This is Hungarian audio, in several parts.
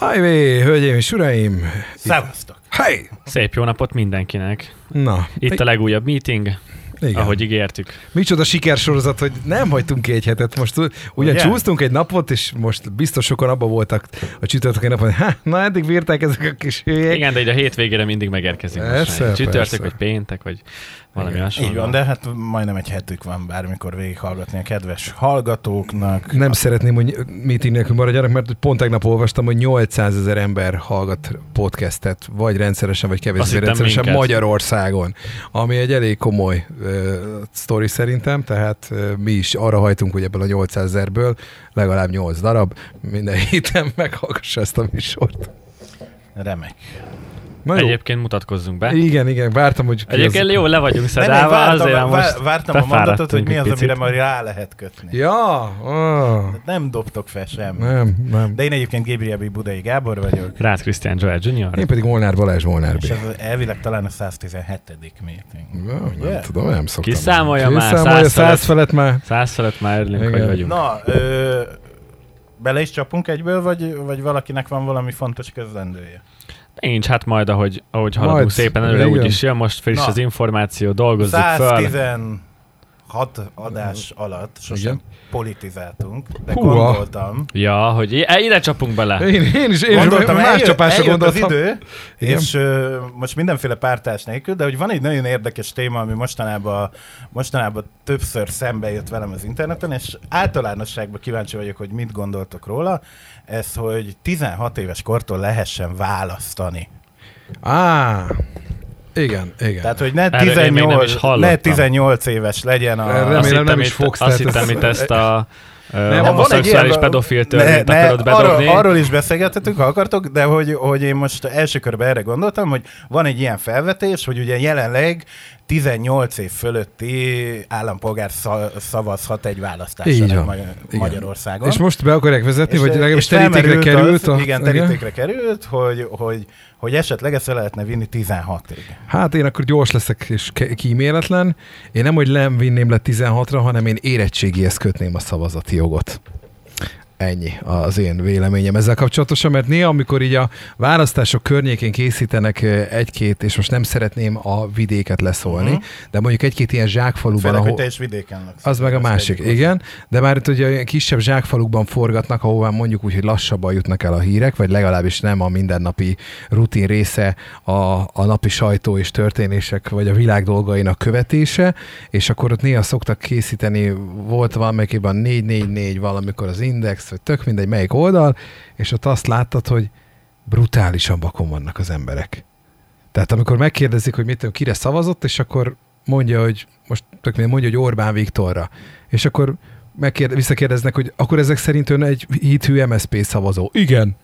Ajvé, hölgyeim és uraim! Szevasztok! Hey! Szép jó napot mindenkinek. Na, Itt a legújabb meeting, igen. ahogy ígértük. Micsoda sikersorozat, hogy nem hagytunk ki egy hetet. Most ugyan Ugye? csúsztunk egy napot, és most biztos sokan abban voltak a csütörtöki napon, hogy "Há, na eddig bírták ezek a kis hülyék. Igen, de így a hétvégére mindig megérkezünk. most Persze. Csütörtök, vagy péntek, vagy valami hasonló. Így van, de hát majdnem egy hetük van bármikor végighallgatni a kedves hallgatóknak. Nem szeretném, hogy meeting nélkül maradjanak, mert pont tegnap olvastam, hogy 800 ezer ember hallgat podcastet, vagy rendszeresen, vagy kevésbé rendszeresen minket. Magyarországon, ami egy elég komoly uh, sztori szerintem, tehát mi is arra hajtunk, hogy ebből a 800 ezerből legalább 8 darab minden héten meghallgassa ezt a műsort. Remek. Na jó. Egyébként mutatkozzunk be. Igen, igen, vártam, hogy Egyébként az... jó, le vagyunk szedálva, vártam, azért vár, most vártam a mondatot, hogy mi az, egy amire picit. majd rá lehet kötni. Ja, ah, Nem dobtok fel sem. nem, nem. De én egyébként Gabriel B. Budai Gábor vagyok. Rácz Christian Joel Jr. Én pedig Molnár Balázs Molnár B. És ez elvileg talán a 117. meeting. Ja, Ugye? nem tudom, nem szoktam. Kiszámolja már, Kiszámolja, száz száz felett már. Száz felett már örülünk, hogy vagyunk. Na, ö, bele is csapunk egyből, vagy, vagy valakinek van valami fontos közlendője? Nincs, hát majd, ahogy, ahogy haladunk Majd, szépen előre, igen. úgyis jön most friss Na. az információ, dolgozzuk föl. 116 adás alatt sosem Igen. politizáltunk, de Húha. gondoltam, Ja, hogy e, ide csapunk bele. Én, én is, én gondoltam, is más eljött, csapásra eljött gondoltam. az idő, Igen. és ö, most mindenféle pártás nélkül, de hogy van egy nagyon érdekes téma, ami mostanában, mostanában többször szembe jött velem az interneten, és általánosságban kíváncsi vagyok, hogy mit gondoltok róla, ez, hogy 16 éves kortól lehessen választani. Á, igen, igen. Tehát, hogy ne Erről én még nem is 18, hallottam. ne 18 éves legyen a... Remélem, azt nem hittem, is itt, fogsz, azt hittem, itt ezt a Nem, egy homoszexuális ilyen- pedofil törvényt ne, akarod bedobni. arról, arról is beszélgethetünk, ha akartok, de hogy, hogy én most első körben erre gondoltam, hogy van egy ilyen felvetés, hogy ugye jelenleg 18 év fölötti állampolgár sza- szavazhat egy van. Magy- Igen. Magyarországon. És most be akarják vezetni, vagy legalábbis és terítékre került? A, igen, terítékre került, hogy, hogy, hogy esetleg ezt lehetne vinni 16-ig. Hát én akkor gyors leszek és kíméletlen. Én nem, hogy nem vinném le 16-ra, hanem én érettségihez kötném a szavazati jogot. Ennyi az én véleményem ezzel kapcsolatosan, mert néha, amikor így a választások környékén készítenek egy-két, és most nem szeretném a vidéket leszólni, Mhm. de mondjuk egy-két ilyen zsákfaluban, Főleg, hogy ahol... te is vidéken laksz. Az meg a másik, igen. De már itt ugye ilyen kisebb zsákfalukban forgatnak, ahová mondjuk úgy, hogy lassabban jutnak el a hírek, vagy legalábbis nem a mindennapi rutin része a, a napi sajtó és történések, vagy a világ dolgainak követése, és akkor ott néha szoktak készíteni, volt valamelyikében 444 valamikor az Index, vagy tök mindegy melyik oldal, és ott azt láttad, hogy brutálisan vakon vannak az emberek. Tehát amikor megkérdezik, hogy mit kire szavazott, és akkor mondja, hogy most tök mindegy, mondja, hogy Orbán Viktorra. És akkor megkérde, visszakérdeznek, hogy akkor ezek szerint ön egy hithű MSZP szavazó. Igen.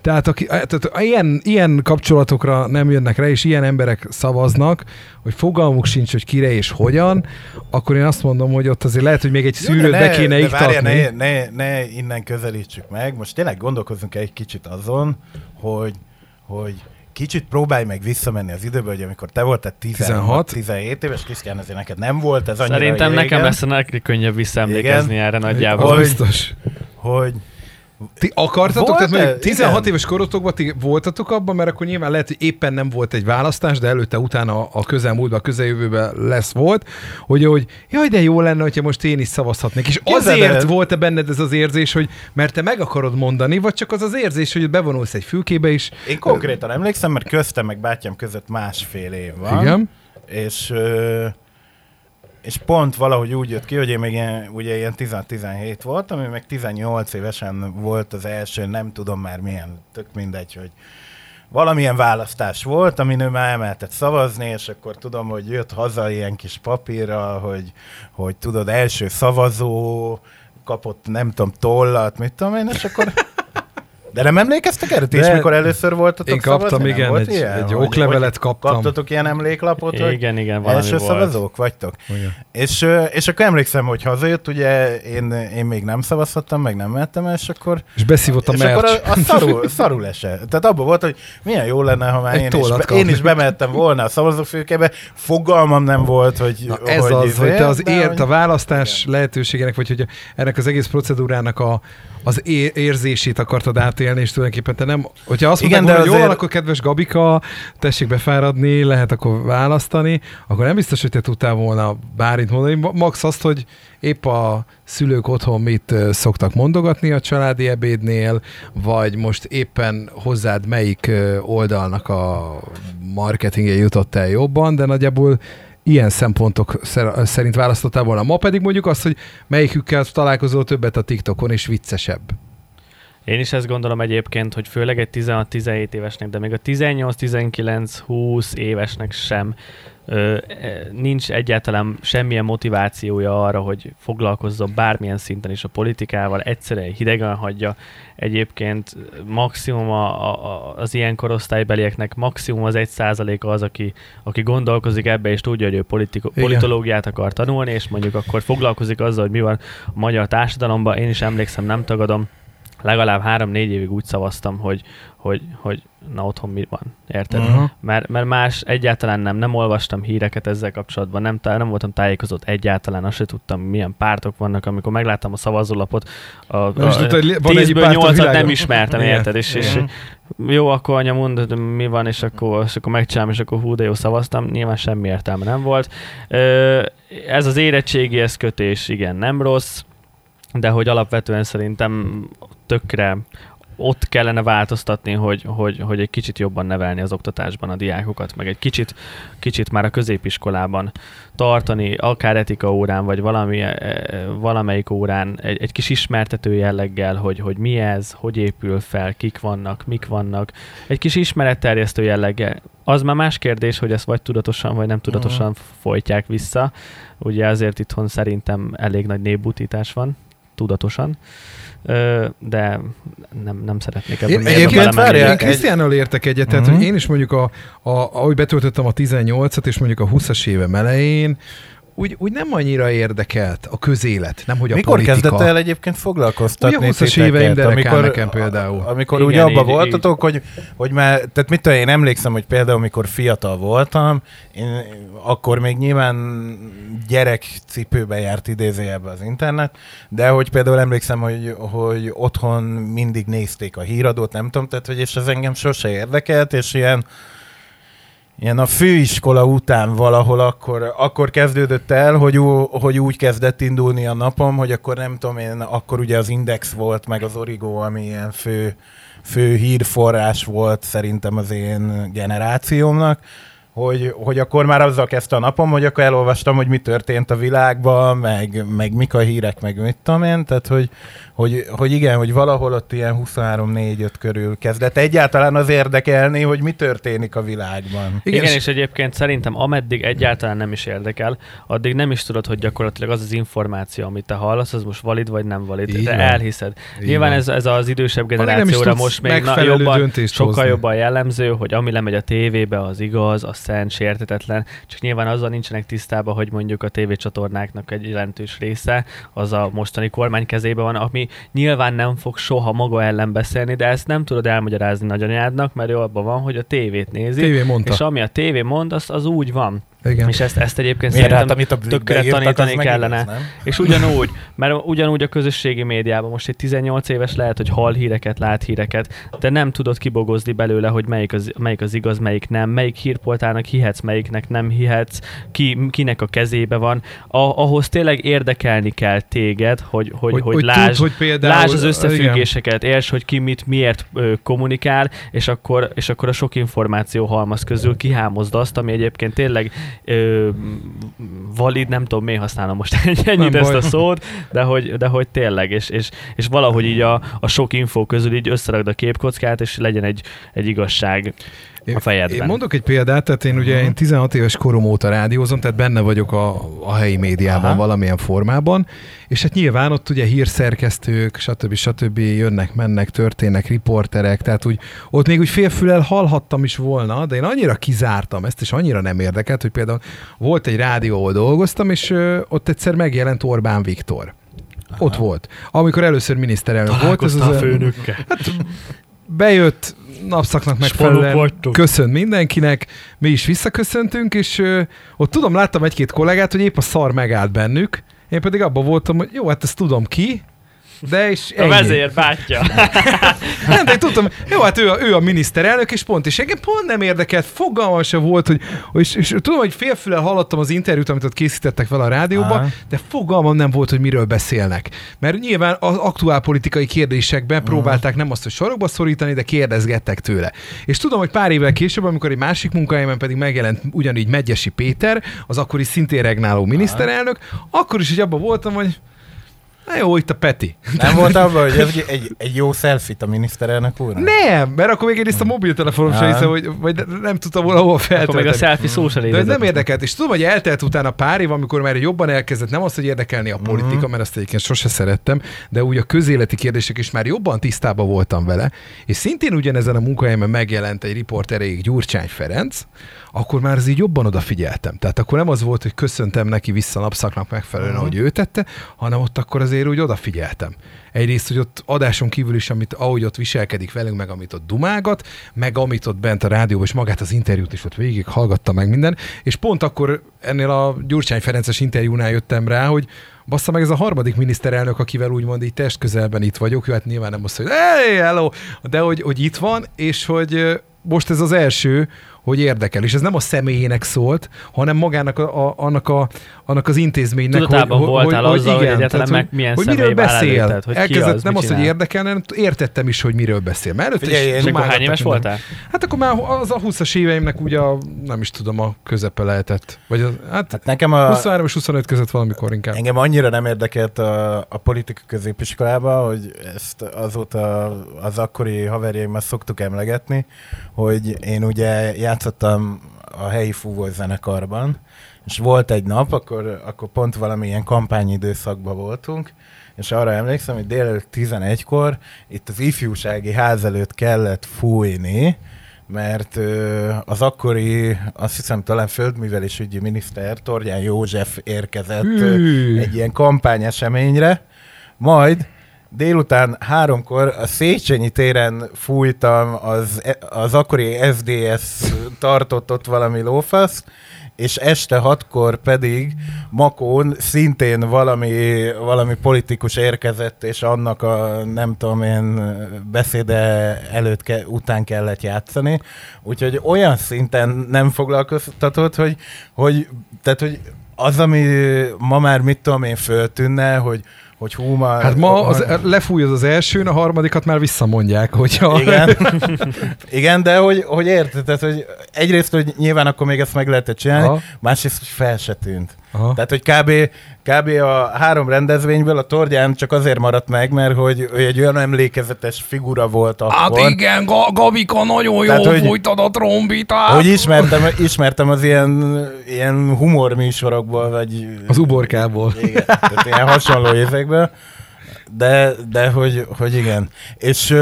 Tehát, aki, tehát ilyen, ilyen kapcsolatokra nem jönnek rá, és ilyen emberek szavaznak, hogy fogalmuk sincs, hogy kire és hogyan, akkor én azt mondom, hogy ott azért lehet, hogy még egy szűrőt be kéne de iktatni. ne, ne, ne innen közelítsük meg. Most tényleg gondolkozzunk egy kicsit azon, hogy, hogy kicsit próbálj meg visszamenni az időbe, hogy amikor te voltál 16. 16-17 éves, Krisztián, azért neked nem volt ez annyira Szerintem régen, nekem lesz a legkönnyebb visszaemlékezni Igen. erre nagyjából. Hogy- biztos. hogy Ti akartatok? Volt-e? Tehát mondjuk 16 Igen. éves korotokban ti voltatok abban, mert akkor nyilván lehet, hogy éppen nem volt egy választás, de előtte, utána a közelmúltban, a közeljövőben lesz volt, hogy, hogy jaj, de jó lenne, hogyha most én is szavazhatnék. És Képzeld azért el- volt-e benned ez az érzés, hogy mert te meg akarod mondani, vagy csak az az érzés, hogy bevonulsz egy fülkébe is. én konkrétan emlékszem, mert köztem meg bátyám között másfél év van. Igen. És, ö, és pont valahogy úgy jött ki, hogy én még ilyen, ugye ilyen 10-17 voltam, én meg 18 évesen volt az első, nem tudom már milyen, tök mindegy, hogy valamilyen választás volt, amin ő már emeltett szavazni, és akkor tudom, hogy jött haza ilyen kis papírra, hogy, hogy tudod, első szavazó, kapott nem tudom, tollat, mit tudom én, és akkor... De nem emlékeztek erre? Ti is, mikor először voltatok Én kaptam, szavazni? Igen, volt egy- ilyen? egy oklevelet kaptam. Kaptatok ilyen emléklapot, Igen, igen, valami első volt. szavazók vagytok? Igen. És, és akkor emlékszem, hogy hazajött, ugye én, én még nem szavazhattam, meg nem mentem, és akkor, És beszívott a és akkor merch. a, a szarul, szarul esett. Tehát abban volt, hogy milyen jó lenne, ha már Egy én is, be, én kapni. is bemehettem volna a szavazófülkébe. Fogalmam nem volt, hogy Na ez hogy az, hogy te az ért, a választás lehetőségének, vagy hogy ennek az egész procedúrának a, az é- érzését akartad átélni, élni, és tulajdonképpen te nem, hogyha azt mondod, hogy azért- van, akkor kedves Gabika, tessék befáradni, lehet akkor választani, akkor nem biztos, hogy te tudtál volna bármit mondani. Ma- Max azt, hogy épp a szülők otthon mit szoktak mondogatni a családi ebédnél, vagy most éppen hozzád melyik oldalnak a marketingje jutott el jobban, de nagyjából ilyen szempontok szer- szerint választottál volna. Ma pedig mondjuk azt, hogy melyikükkel találkozol többet a TikTokon, és viccesebb. Én is ezt gondolom egyébként, hogy főleg egy 16-17 évesnek, de még a 18-19-20 évesnek sem nincs egyáltalán semmilyen motivációja arra, hogy foglalkozzon bármilyen szinten is a politikával, egyszerűen hidegen hagyja. Egyébként maximum a, a, az ilyen korosztálybelieknek maximum az egy százaléka az, aki, aki gondolkozik ebbe, és tudja, hogy ő politiko- Igen. politológiát akar tanulni, és mondjuk akkor foglalkozik azzal, hogy mi van a magyar társadalomban. Én is emlékszem, nem tagadom, legalább három-négy évig úgy szavaztam, hogy, hogy, hogy na otthon mi van, érted? Aha. Mert, mert más egyáltalán nem, nem olvastam híreket ezzel kapcsolatban, nem, nem voltam tájékozott egyáltalán, azt se tudtam, milyen pártok vannak, amikor megláttam a szavazólapot, a, a, egy tízből a nyolcat nem ismertem, érted? És, és jó, akkor anya mond, mi van, és akkor, és akkor megcsinálom, és akkor hú, de jó szavaztam. Nyilván semmi értelme nem volt. Ez az érettségi eszkötés, igen, nem rossz, de hogy alapvetően szerintem tökre ott kellene változtatni, hogy, hogy, hogy egy kicsit jobban nevelni az oktatásban a diákokat, meg egy kicsit, kicsit már a középiskolában tartani, akár etika órán, vagy valami, eh, valamelyik órán egy, egy kis ismertető jelleggel, hogy, hogy mi ez, hogy épül fel, kik vannak, mik vannak, egy kis ismeretterjesztő jelleggel. Az már más kérdés, hogy ezt vagy tudatosan, vagy nem tudatosan Mhm. folytják vissza. Ugye azért itthon szerintem elég nagy népbutítás van, tudatosan. Ö, de nem, nem szeretnék ebben Én, egyébként várjál, én Krisztiánnal értek egyet, tehát Mhm. hogy én is mondjuk, a, a, ahogy betöltöttem a 18-at, és mondjuk a 20-as évem elején, úgy, úgy nem annyira érdekelt a közélet, nem hogy a Mikor politika. kezdett el egyébként foglalkoztatni Ugye a 20-as titeket? éveim derekál nekem például. Amikor Igen, ugye abba így- voltatok, hogy, hogy már, tehát mit tudom, én emlékszem, hogy például amikor fiatal voltam, én akkor még nyilván gyerek cipőbe járt idézőjelbe az internet, de hogy például emlékszem, hogy, hogy otthon mindig nézték a híradót, nem tudom, tehát hogy és ez engem sose érdekelt, és ilyen Ilyen a főiskola után valahol akkor, akkor kezdődött el, hogy, ú, hogy úgy kezdett indulni a napom, hogy akkor nem tudom én, akkor ugye az Index volt, meg az Origo, ami ilyen fő, fő hírforrás volt szerintem az én generációmnak, hogy, hogy akkor már azzal kezdte a napom, hogy akkor elolvastam, hogy mi történt a világban, meg, meg mik a hírek, meg mit tudom én, tehát hogy, hogy, hogy igen, hogy valahol ott ilyen 23-4-5 körül kezdett egyáltalán az érdekelni, hogy mi történik a világban. Igen, Igen, és egyébként szerintem ameddig egyáltalán nem is érdekel, addig nem is tudod, hogy gyakorlatilag az az információ, amit te hallasz, az most valid vagy nem valid. Így Te van. elhiszed. Így Nyilván van. ez, ez az idősebb generációra most még na, megfelelő jobban, sokkal hozni. jobban jellemző, hogy ami lemegy a tévébe, az igaz, az szent, sértetetlen, csak nyilván azzal nincsenek tisztában, hogy mondjuk a tévécsatornáknak egy jelentős része az a mostani kormány kezében van, ami nyilván nem fog soha maga ellen beszélni, de ezt nem tudod elmagyarázni nagyanyádnak, mert ő abban van, hogy a tévét nézi, Tévé mondta. és ami a tévé mond, az, az úgy van. Igen. És ezt, ezt egyébként Miért hát, szerintem amit a tökre tanítani kellene. igaz, és ugyanúgy, mert ugyanúgy a közösségi médiában most egy 18 éves lehet, hogy hall híreket, lát híreket, de nem tudod kibogozni belőle, hogy melyik az, melyik az igaz, melyik nem, melyik hírportálnak hihetsz, melyiknek nem hihetsz, ki, kinek a kezébe van. A, ahhoz tényleg érdekelni kell téged, hogy, hogy, hogy, hogy, tudd, lásd, hogy például, Lásd az igen. összefüggéseket, érts, hogy ki mit, miért ö, kommunikál, és akkor, és akkor a sok információ halmaz közül kihámozd azt, ami egyébként tényleg ö, valid, nem tudom, miért használom most ennyit Nem ezt baj. a szót, de hogy, de hogy tényleg, és, és, és valahogy így a, a sok infó közül így összerakd a képkockát, és legyen egy, egy igazság a fejedben. Én mondok egy példát, tehát én ugye Mhm. én 16 éves korom óta rádiózom, tehát benne vagyok a, a helyi médiában Aha. valamilyen formában, és hát nyilván ott ugye hírszerkesztők, stb. stb. jönnek, mennek, történnek, riporterek, tehát úgy ott még úgy félfülel hallhattam is volna, de én annyira kizártam ezt, és annyira nem érdekelt, hogy például volt egy rádió, ahol dolgoztam, és ö, ott egyszer megjelent Orbán Viktor. Aha. Ott volt. Amikor először miniszterelnök volt. Ez az, a főnökkel. Bejött napszaknak megfelelően, köszönt mindenkinek, mi is visszaköszöntünk, és ö, ott tudom, láttam egy-két kollégát, hogy épp a szar megállt bennük, én pedig abban voltam, hogy jó, hát ezt tudom ki, De és A ennyi. vezér bátyja. Nem, de én tudtam, jó, hát ő a, ő a miniszterelnök, és pont, és engem pont nem érdekelt, fogalmam se volt, hogy, és, és tudom, hogy félfüle hallottam az interjút, amit ott készítettek vele a rádióban, Aha. de fogalmam nem volt, hogy miről beszélnek. Mert nyilván az aktuál politikai kérdésekben Mhm. próbálták nem azt, hogy sarokba szorítani, de kérdezgettek tőle. És tudom, hogy pár évvel később, amikor egy másik munkahelyemen pedig megjelent ugyanígy Megyesi Péter, az akkori szintén regnáló miniszterelnök, akkor is így abban voltam, hogy na jó, itt a Peti. Nem volt abban, hogy ez egy, egy jó selfie a miniszterelnök úr? Nem, mert akkor még egyrészt a mobiltelefonom sem hiszem, hogy, vagy nem tudtam volna hova Akkor még a feltölteni. selfie szó se De nem érdekelt, és tudom, hogy eltelt utána pár év, amikor már jobban elkezdett, nem az, hogy érdekelni a politika, Mhm. mert azt egyébként sose szerettem, de úgy a közéleti kérdések is már jobban tisztában voltam vele, és szintén ugyanezen a munkahelyemen megjelent egy riporteréig Gyurcsány Ferenc, akkor már az így jobban odafigyeltem. Tehát akkor nem az volt, hogy köszöntem neki vissza napszaknak megfelelően, Mhm. ahogy ő tette, hanem ott akkor azért úgy odafigyeltem. Egyrészt, hogy ott adáson kívül is, amit, ahogy ott viselkedik velünk, meg amit ott dumálgat, meg amit ott bent a rádióban, és magát az interjút is ott végig hallgatta meg minden, és pont akkor ennél a Gyurcsány Ferences interjúnál jöttem rá, hogy bassza meg ez a harmadik miniszterelnök, akivel úgymond így testközelben itt vagyok, jó, hát nyilván nem azt, hogy hey, hello, de hogy, hogy itt van, és hogy most ez az első, hogy érdekel. És ez nem a személyének szólt, hanem magának a, a, annak, a, annak az intézménynek, Tudatában voltál azzal, hogy egyáltalán meg milyen hogy miről beszél. előtted, hogy Elkezdett az, nem az, hogy érdekelne, hanem értettem is, hogy miről beszél. Mert előtte Figyelj, is És akkor hány éves minden. voltál? Hát akkor már az a 20-as éveimnek ugye a, nem is tudom, a közepe lehetett. Vagy az, hát Hát nekem a, 23 és 25 között valamikor inkább. Engem annyira nem érdekelt a, a politika középiskolába, hogy ezt azóta az akkori haverjaimmal szoktuk emlegetni, hogy én ugye játszottam a helyi fúvós zenekarban, és volt egy nap, akkor, akkor pont valamilyen kampányidőszakban voltunk, és arra emlékszem, hogy délelőtt 11-kor itt az ifjúsági ház előtt kellett fújni, mert az akkori, azt hiszem talán földművelésügyi miniszter Torgyán József érkezett Hű. egy ilyen kampányeseményre, majd délután háromkor a Széchenyi téren fújtam, az, az akkori SDS tartott ott valami lófasz, és este hatkor pedig Makón szintén valami, valami politikus érkezett, és annak a nem tudom én beszéde előtt ke, után kellett játszani. Úgyhogy olyan szinten nem foglalkoztatott, hogy, hogy, tehát, hogy az, ami ma már mit tudom én föltűnne, hogy hogy hú, ma... Hát ma az, lefúj az az elsőn, a harmadikat már visszamondják, hogyha... Igen. Igen, de hogy, hogy érted, tehát, hogy egyrészt, hogy nyilván akkor még ezt meg lehetett csinálni, Aha. másrészt, hogy fel se tűnt. Aha. Tehát, hogy kb, kb. a három rendezvényből a Torgyán csak azért maradt meg, mert hogy ő egy olyan emlékezetes figura volt akkor. Hát igen, Ga- Gabika, nagyon Tehát, jól hogy- fújtad a trombitát. Hogy ismertem, ismertem az ilyen, ilyen humor műsorokból, vagy... Az uborkából. Igen, tehát ilyen hasonló évekből. De, de hogy, hogy igen. És,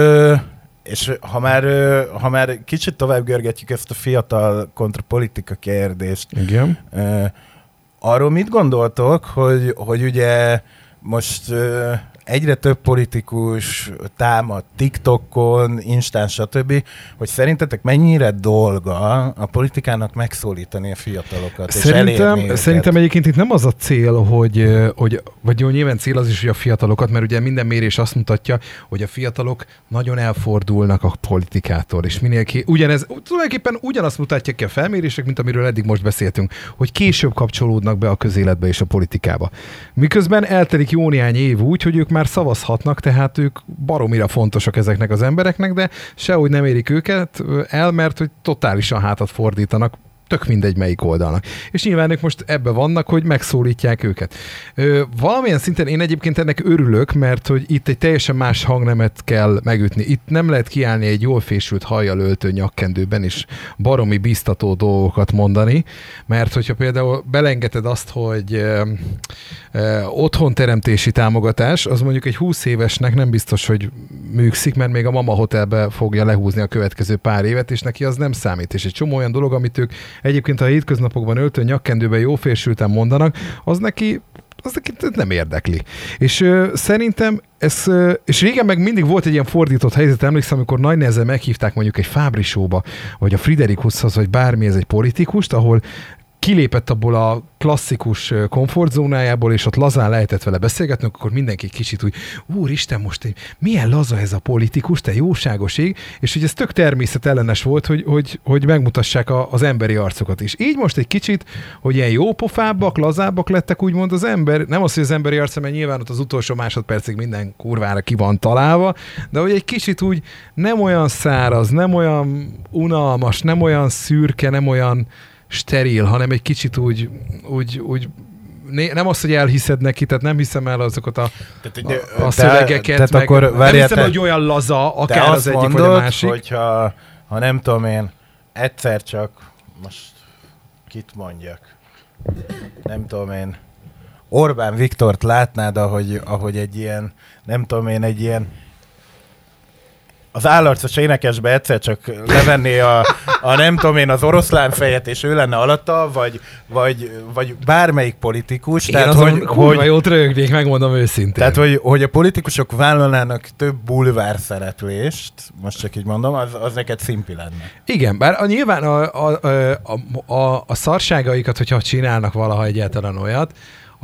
és ha már, ha már kicsit tovább görgetjük ezt a fiatal kontra politika kérdést, Igen. ö, arról mit gondoltok, hogy, hogy ugye most egyre több politikus támad TikTokon, Instán, stb., hogy szerintetek mennyire dolga a politikának megszólítani a fiatalokat, és Szerintem, őket? szerintem egyébként itt nem az a cél, hogy, hogy vagy jó, nyilván cél az is, hogy a fiatalokat, mert ugye minden mérés azt mutatja, hogy a fiatalok nagyon elfordulnak a politikától, és minél ké... ugyanez, tulajdonképpen ugyanazt mutatják ki a felmérések, mint amiről eddig most beszéltünk, hogy később kapcsolódnak be a közéletbe és a politikába. Miközben eltelik jó néhány év úgy, hogy ők már szavazhatnak, tehát ők baromira fontosak ezeknek az embereknek, de sehogy nem érik őket el, mert hogy totálisan hátat fordítanak tök mindegy melyik oldalnak. És nyilván ők most ebbe vannak, hogy megszólítják őket. Ö, valamilyen szinten én egyébként ennek örülök, mert hogy itt egy teljesen más hangnemet kell megütni. Itt nem lehet kiállni egy jól fésült hajjal öltő nyakkendőben és baromi biztató dolgokat mondani, mert hogyha például belengeted azt, hogy ö, ö, otthonteremtési támogatás, az mondjuk egy 20 évesnek nem biztos, hogy műkszik, mert még a mama hotelbe fogja lehúzni a következő pár évet, és neki az nem számít. És egy csomó olyan dolog, amit ők egyébként a hétköznapokban öltő nyakkendőben jó félsülten mondanak, az neki az neki nem érdekli. És ö, szerintem ez, ö, és régen meg mindig volt egy ilyen fordított helyzet, emlékszem, amikor nagy nehezen meghívták mondjuk egy Fábri vagy a Friderikushoz, vagy bármi, ez egy politikust, ahol kilépett abból a klasszikus komfortzónájából, és ott lazán lehetett vele beszélgetni, akkor mindenki kicsit úgy, úristen, most egy, milyen laza ez a politikus, te jóságos ég, és hogy ez tök természetellenes volt, hogy, hogy, hogy megmutassák a, az emberi arcokat is. Így most egy kicsit, hogy ilyen jópofábbak, lazábbak lettek, úgymond az ember, nem az, hogy az emberi arca, mert nyilván ott az utolsó másodpercig minden kurvára ki van találva, de hogy egy kicsit úgy nem olyan száraz, nem olyan unalmas, nem olyan szürke, nem olyan steril, hanem egy kicsit úgy, úgy, úgy nem az, hogy elhiszed neki, tehát nem hiszem el azokat a, tehát, a, a szövegeket, tehát meg akkor, nem hiszem, te, hogy olyan laza, akár az egyik mondod, vagy a másik. hogyha ha nem tudom én, egyszer csak, most kit mondjak, nem tudom én, Orbán Viktort látnád, ahogy, ahogy egy ilyen, nem tudom én, egy ilyen az állarcos énekesbe egyszer csak levenné a, a nem tudom én, az oroszlán fejet, és ő lenne alatta, vagy, vagy, vagy bármelyik politikus. Én tehát, hogy, hogy jót rögnék, megmondom őszintén. Tehát, hogy, hogy a politikusok vállalnának több bulvár szereplést, most csak így mondom, az, az neked szimpi lenne. Igen, bár a, nyilván a, a, a, a, a szarságaikat, hogyha csinálnak valaha egyáltalán olyat,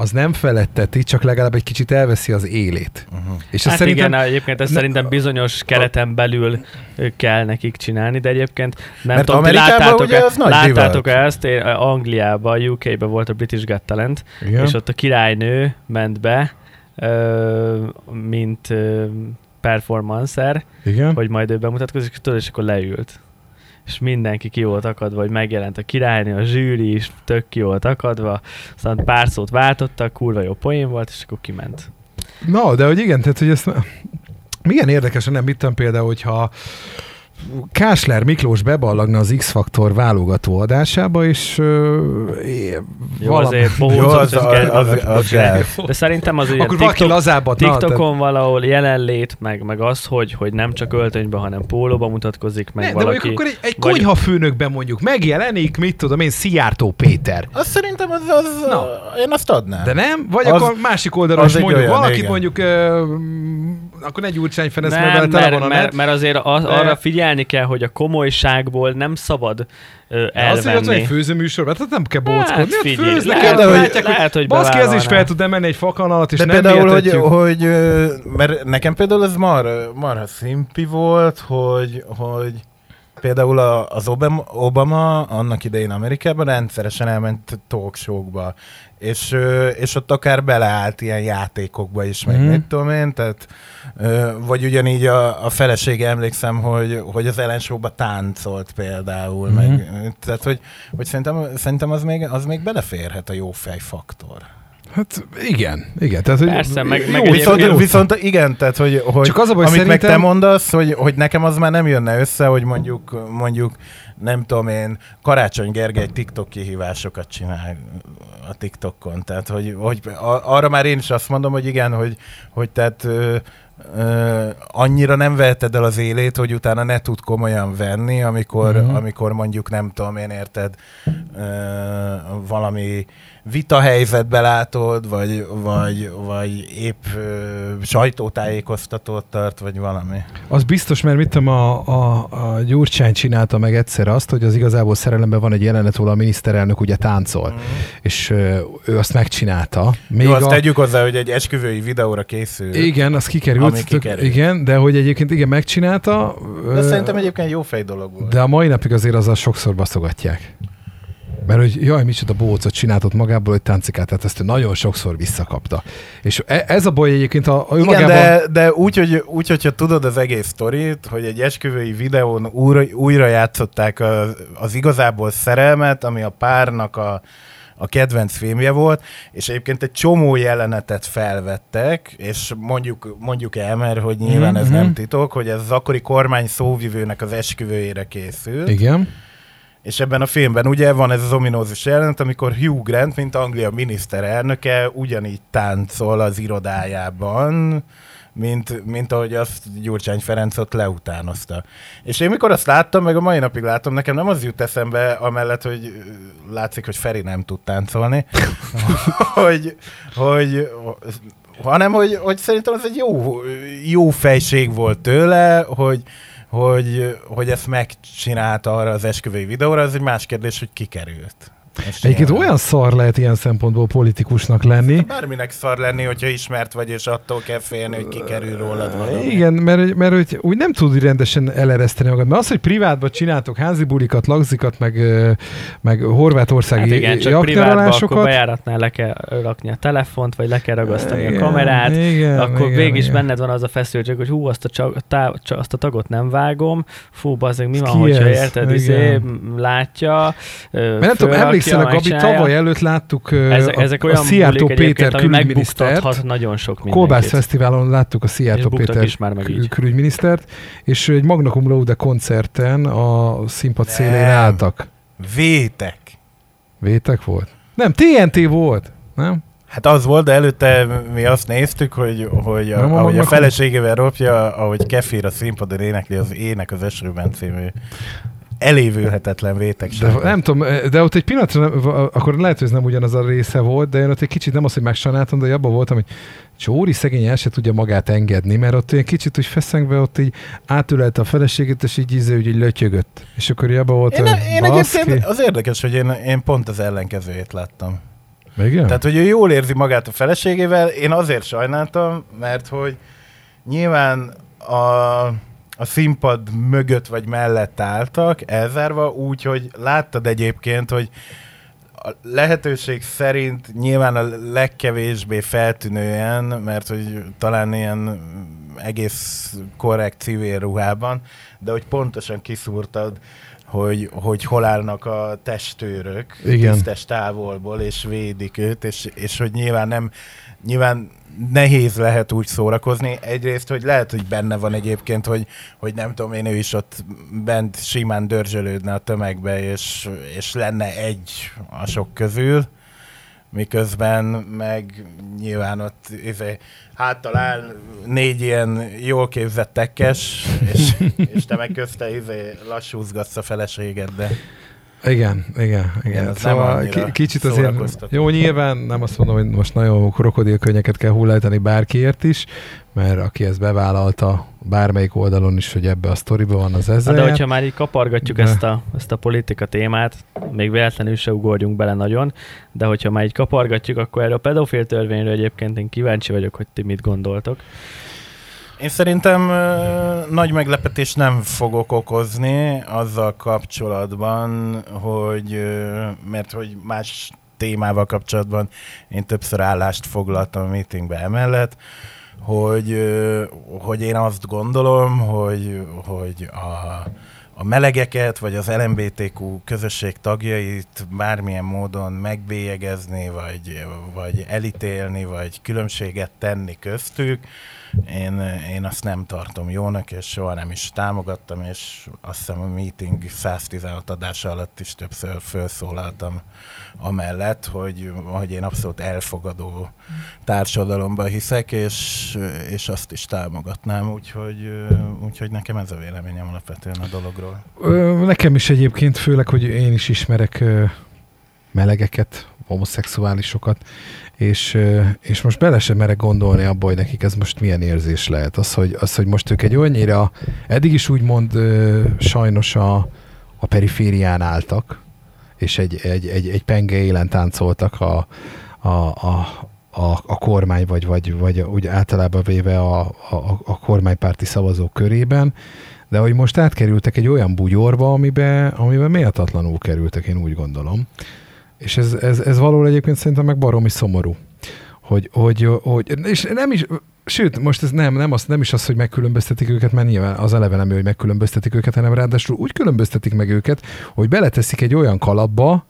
az nem feletteti, csak legalább egy kicsit elveszi az élét. Uh-huh. És hát szerintem, igen, egyébként ezt ne, szerintem bizonyos kereten belül kell nekik csinálni, de egyébként nem Mert tudom, láttátok, e, láttátok ezt, Angliában, UK-be volt a British Got Talent, igen. és ott a királynő ment be, mint performancer, Igen. hogy majd ő bemutatkozik, tudod, és akkor leült és mindenki ki volt akadva, hogy megjelent a királynő, a zsűri is tök ki volt akadva, aztán pár szót váltottak, kurva jó poén volt, és akkor kiment. Na, de hogy igen, tehát hogy ezt milyen érdekes, nem mit például, hogyha Kásler Miklós beballagna az X-Faktor válogató adásába, és uh, jó, valam... azért jó, az, az, az, az, az, De szerintem az Akkor TikTok, lazában, TikTokon na, valahol jelenlét, meg, meg az, hogy, hogy nem csak öltönyben, hanem pólóba mutatkozik, meg ne, valaki. De akkor egy, egy vagy... konyhafőnökben mondjuk megjelenik, mit tudom én, Szijjártó Péter. Azt szerintem az, az na. én azt adnám. De nem? Vagy az, akkor másik oldalon is mondjuk, olyan, valakit igen. mondjuk, uh, akkor ne Gyurcsány Ferenc, nem, mert, mert, mert, mert azért az, arra figyel figyelni kell, hogy a komolyságból nem szabad ö, elvenni. De az, hogy ott egy főzőműsor, hát nem kell bóckodni. Hát, figyelj, főznek, lehet, de, hogy, látják, lehet, hogy Baszki, ez is fel tud menni egy fakanalat, és de nem például, hogy, hogy, mert nekem például ez mar, marha szimpi volt, hogy, hogy például az Obama, Obama annak idején Amerikában rendszeresen elment talk show-kba, és, és ott akár beleállt ilyen játékokba is, meg mm. mit tudom én, tehát vagy ugyanígy a, a felesége emlékszem, hogy, hogy az Ellen show táncolt például, mm. meg, tehát hogy, hogy szerintem, szerintem az, még, az még beleférhet a jó fejfaktor. Hát igen, igen. Tehát, hogy Persze, meg, jó, meg viszont, jó. viszont igen, tehát hogy, hogy Csak az a baj, amit szerintem... meg te mondasz, hogy, hogy nekem az már nem jönne össze, hogy mondjuk, mondjuk nem tudom én, Karácsony Gergely TikTok kihívásokat csinál a TikTokon. Tehát, hogy, hogy arra már én is azt mondom, hogy igen, hogy, hogy tehát ö, ö, annyira nem veheted el az élét, hogy utána ne tud komolyan venni, amikor, mm-hmm. amikor mondjuk nem tudom én érted ö, valami vita helyzetbe látod, vagy, vagy, vagy épp ö, sajtótájékoztatót tart, vagy valami. Az biztos, mert mit tudom, a, a, a Gyurcsány csinálta meg egyszer azt, hogy az igazából szerelemben van egy jelenet, ahol a miniszterelnök ugye táncol, mm. és ö, ő azt megcsinálta. Még Jó, azt a... tegyük hozzá, hogy egy esküvői videóra készül. Igen, az kikerült. Ami kikerült. Igen, de hogy egyébként igen, megcsinálta. De ö, szerintem egyébként jó fej dolog volt. De a mai napig azért azzal sokszor baszogatják. Mert hogy jaj, micsoda bócot csináltott magából, hogy táncikát, tehát ezt nagyon sokszor visszakapta. És e- ez a baj egyébként a, a Igen, de, de úgy, hogy, úgy, hogyha tudod az egész sztorit, hogy egy esküvői videón újra, újra játszották az, az igazából szerelmet, ami a párnak a, a kedvenc filmje volt, és egyébként egy csomó jelenetet felvettek, és mondjuk, mondjuk el, mert hogy nyilván mm-hmm. ez nem mhm. titok, hogy ez az akkori kormány szóvivőnek az esküvőjére készült. Igen és ebben a filmben ugye van ez az ominózus jelenet, amikor Hugh Grant, mint Anglia miniszterelnöke, ugyanígy táncol az irodájában, mint, mint ahogy azt Gyurcsány Ferenc ott leutánozta. És én mikor azt láttam, meg a mai napig látom, nekem nem az jut eszembe, amellett, hogy látszik, hogy Feri nem tud táncolni, hogy, hogy, hanem hogy, hogy szerintem az egy jó, jó fejség volt tőle, hogy, hogy, hogy ezt megcsinálta arra az esküvői videóra, az egy más kérdés, hogy kikerült. Most Egyébként olyan szar lehet ilyen szempontból politikusnak lenni. Bárminek szar lenni, hogyha ismert vagy, és attól kell félni, hogy kikerül rólad valami. Igen, mert, mert hogy úgy nem tud rendesen elereszteni magad. Mert az, hogy privátban csináltok házi bulikat, lagzikat, meg, meg horvátországi Hát igen, csak privátban akkor bejáratnál le kell rakni a telefont, vagy le kell ragasztani a Igen, kamerát, igen, akkor igen, végig is benned van az a feszültség, hogy hú, azt a, csa, tá, csa, azt a tagot nem vágom, fú, bazdmeg, mi van, hogyha érted, izé, látja, Mert nem tudom, emlékszel, a Gabi, tavaly előtt láttuk ezek, a, ezek a olyan Szijjártó bulik Péter külügyminisztert. nagyon sok A mindenkit. Kolbász Fesztiválon láttuk a Szijjártó Péter is már meg így. kül- külügyminisztert, és egy Magna Cum Laude koncerten a színpad Nem. szélén álltak. Vétek. Vétek volt? Nem, TNT volt, nem? Hát az volt, de előtte mi azt néztük, hogy, hogy a, Nem, ahogy a feleségével ropja, ahogy Kefir a színpadon énekli az Ének az esőben című elévülhetetlen De vétek. nem tudom, de ott egy pillanatra, nem, akkor lehet, hogy ez nem ugyanaz a része volt, de én ott egy kicsit nem az, hogy megsajnáltam, de abban voltam, hogy Csóri szegény el se tudja magát engedni, mert ott egy kicsit úgy feszengve ott így átülelte a feleségét, és így íze, úgy így lötyögött. És akkor abban volt, Én, hogy én egyébként az érdekes, hogy én, én pont az ellenkezőjét láttam. Igen? Tehát, hogy ő jól érzi magát a feleségével, én azért sajnáltam, mert hogy nyilván a, a színpad mögött vagy mellett álltak, elzárva, úgy, hogy láttad egyébként, hogy a lehetőség szerint nyilván a legkevésbé feltűnően, mert hogy talán ilyen egész korrekt civil ruhában, de hogy pontosan kiszúrtad, hogy, hogy hol állnak a testőrök Igen. tisztes távolból, és védik őt, és, és hogy nyilván nem, nyilván nehéz lehet úgy szórakozni. Egyrészt, hogy lehet, hogy benne van egyébként, hogy, hogy nem tudom én, ő is ott bent simán dörzsölődne a tömegbe, és, és lenne egy a sok közül, miközben meg nyilván ott izé, háttal áll négy ilyen jól képzett tekkes, és, és te meg közte izé, lassúzgatsz a feleséged, de Igen, igen, igen. nem szóval kicsit azért, jó, nyilván nem azt mondom, hogy most nagyon krokodilkönnyeket kell hullájtani bárkiért is, mert aki ezt bevállalta bármelyik oldalon is, hogy ebbe a sztoriba van az ezzel. de hogyha már így kapargatjuk De. ezt a, ezt a politika témát, még véletlenül se ugorjunk bele nagyon, de hogyha már így kapargatjuk, akkor erről a pedofil törvényről egyébként én kíváncsi vagyok, hogy ti mit gondoltok. Én szerintem ö, nagy meglepetés nem fogok okozni azzal kapcsolatban, hogy ö, mert hogy más témával kapcsolatban én többször állást foglaltam a meetingbe emellett, hogy, ö, hogy én azt gondolom, hogy, hogy a, a melegeket, vagy az LMBTQ közösség tagjait bármilyen módon megbélyegezni, vagy, vagy elítélni, vagy különbséget tenni köztük, én, én azt nem tartom jónak, és soha nem is támogattam, és azt hiszem a meeting 116 adása alatt is többször felszólaltam amellett, hogy, hogy én abszolút elfogadó társadalomban hiszek, és, és azt is támogatnám, úgyhogy, úgyhogy nekem ez a véleményem alapvetően a dologról. Nekem is egyébként, főleg, hogy én is ismerek melegeket, homoszexuálisokat, és, és most bele sem merek gondolni abba, hogy nekik ez most milyen érzés lehet. Az, hogy, az, hogy most ők egy olyannyira, eddig is úgymond sajnos a, a periférián álltak, és egy, egy, egy, egy penge élen táncoltak a, a, a, a, a kormány, vagy, vagy, vagy úgy általában véve a, a, a kormánypárti szavazók körében, de hogy most átkerültek egy olyan bugyorba, amiben, amiben méltatlanul kerültek, én úgy gondolom. És ez, ez, ez való egyébként szerintem meg baromi szomorú. Hogy, hogy, hogy, és nem is, sőt, most ez nem, nem, az, nem is az, hogy megkülönböztetik őket, mert nyilván az eleve nem ő, hogy megkülönböztetik őket, hanem ráadásul úgy különböztetik meg őket, hogy beleteszik egy olyan kalapba,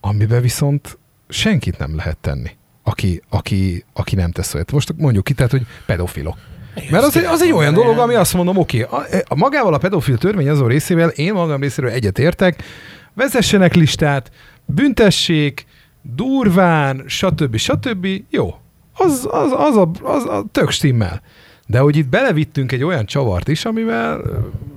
amiben viszont senkit nem lehet tenni, aki, aki, aki nem tesz olyat. Most mondjuk ki, tehát, hogy pedofilok. Mert az egy, az egy olyan dolog, ami azt mondom, oké, a, a magával a pedofil törvény azon részével én magam részéről egyet értek, vezessenek listát, büntessék, durván, stb. stb. Jó, az, az, az, a, az a tök stimmel. De hogy itt belevittünk egy olyan csavart is, amivel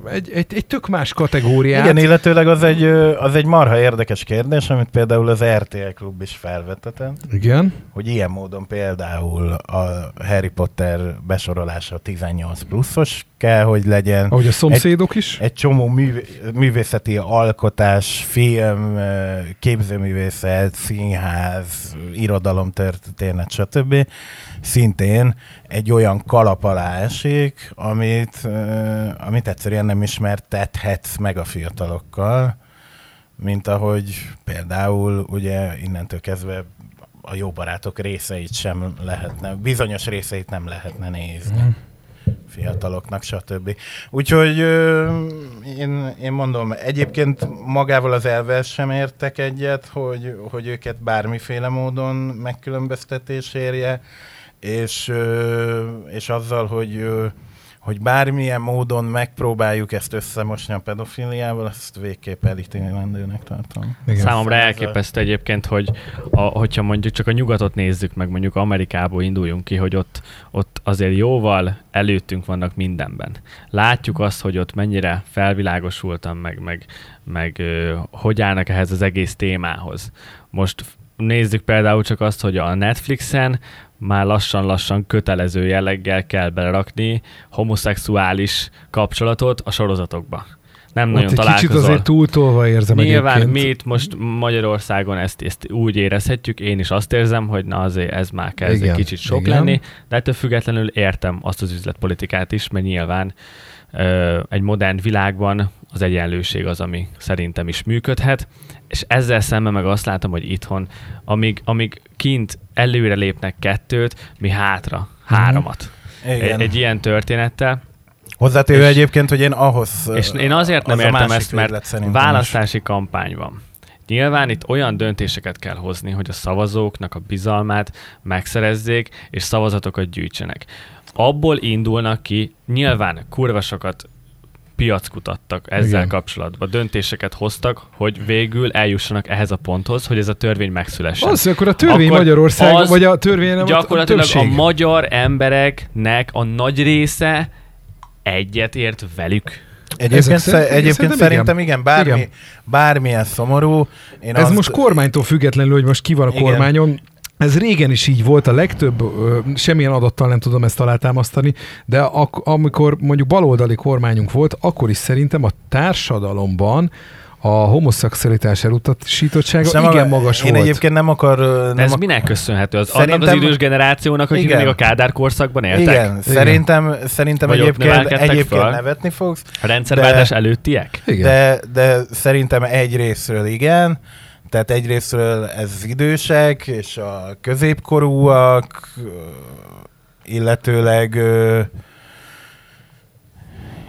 egy, egy, egy tök más kategóriát. Igen, illetőleg az egy, az egy marha érdekes kérdés, amit például az RTL klub is felvetetett, Igen. hogy ilyen módon például a Harry Potter besorolása a 18 pluszos kell, hogy legyen. Ahogy a szomszédok is. Egy csomó művé, művészeti alkotás, film, képzőművészet, színház, irodalomtörténet, stb. Szintén egy olyan kalap alá esik, amit, amit egyszerűen nem ismertethetsz meg a fiatalokkal, mint ahogy például ugye innentől kezdve a jó barátok részeit sem lehetne, bizonyos részeit nem lehetne nézni Mhm. Fiataloknak, stb. Úgyhogy én, én mondom, egyébként magával az elvel sem értek egyet, hogy, hogy őket bármiféle módon megkülönböztetés érje, és, és azzal, hogy hogy bármilyen módon megpróbáljuk ezt összemosni a pedofiliával, azt végképp elítélendőnek tartom. Igen. Számomra elképesztő egyébként, hogy a, hogyha mondjuk csak a nyugatot nézzük meg, mondjuk Amerikából induljunk ki, hogy ott, ott azért jóval előttünk vannak mindenben. Látjuk azt, hogy ott mennyire felvilágosultam, meg, meg, meg hogy állnak ehhez az egész témához. Most nézzük például csak azt, hogy a Netflixen már lassan-lassan kötelező jelleggel kell belerakni homoszexuális kapcsolatot a sorozatokba. Nem Ott nagyon egy kicsit találkozol. azért túltolva érzem Nyilván egyébként. mi itt most Magyarországon ezt, ezt úgy érezhetjük, én is azt érzem, hogy na azért ez már kezd egy kicsit sok igen. lenni, de ettől függetlenül értem azt az üzletpolitikát is, mert nyilván egy modern világban az egyenlőség az, ami szerintem is működhet, és ezzel szemben meg azt látom, hogy itthon, amíg, amíg kint előre lépnek kettőt, mi hátra, háromat. Igen. Egy, egy ilyen történettel, Hozzátéve és- egyébként, hogy én ahhoz... és én azért nem az értem ezt, mert szerintem is. választási kampány van. Nyilván itt olyan döntéseket kell hozni, hogy a szavazóknak a bizalmát megszerezzék, és szavazatokat gyűjtsenek. Abból indulnak ki, nyilván kurva sokat piackutattak ezzel Igen. Kapcsolatban, döntéseket hoztak, hogy végül eljussanak ehhez a ponthoz, hogy ez a törvény megszülessen. Az, akkor a törvény Akkor Magyarország, az vagy a törvény nem Gyakorlatilag a, a magyar embereknek a nagy része egyet ért velük. Egyébként, szerint- egyébként szerintem szerintem igen, bármi, Igen. igen. bármilyen szomorú. Én Ez azt, most kormánytól függetlenül, hogy most ki van a Igen. kormányon, ez régen is így volt, a legtöbb, ö, semmilyen adattal nem tudom ezt alátámasztani, de ak- amikor mondjuk baloldali kormányunk volt, akkor is szerintem a társadalomban a homoszexualitás elutasítottsága nem igen a- magas én volt. egyébként nem akar... De Nem ez ak- minek köszönhető? Az Szerintem- annak az idős generációnak, akik Igen. még a Kádár korszakban éltek? Igen, szerintem, szerintem Vagy egyébként, egyébként nevetni fogsz, A rendszerváltás De- előttiek? Igen. de, de szerintem egy részről igen, tehát egy részről ez az idősek és a középkorúak, illetőleg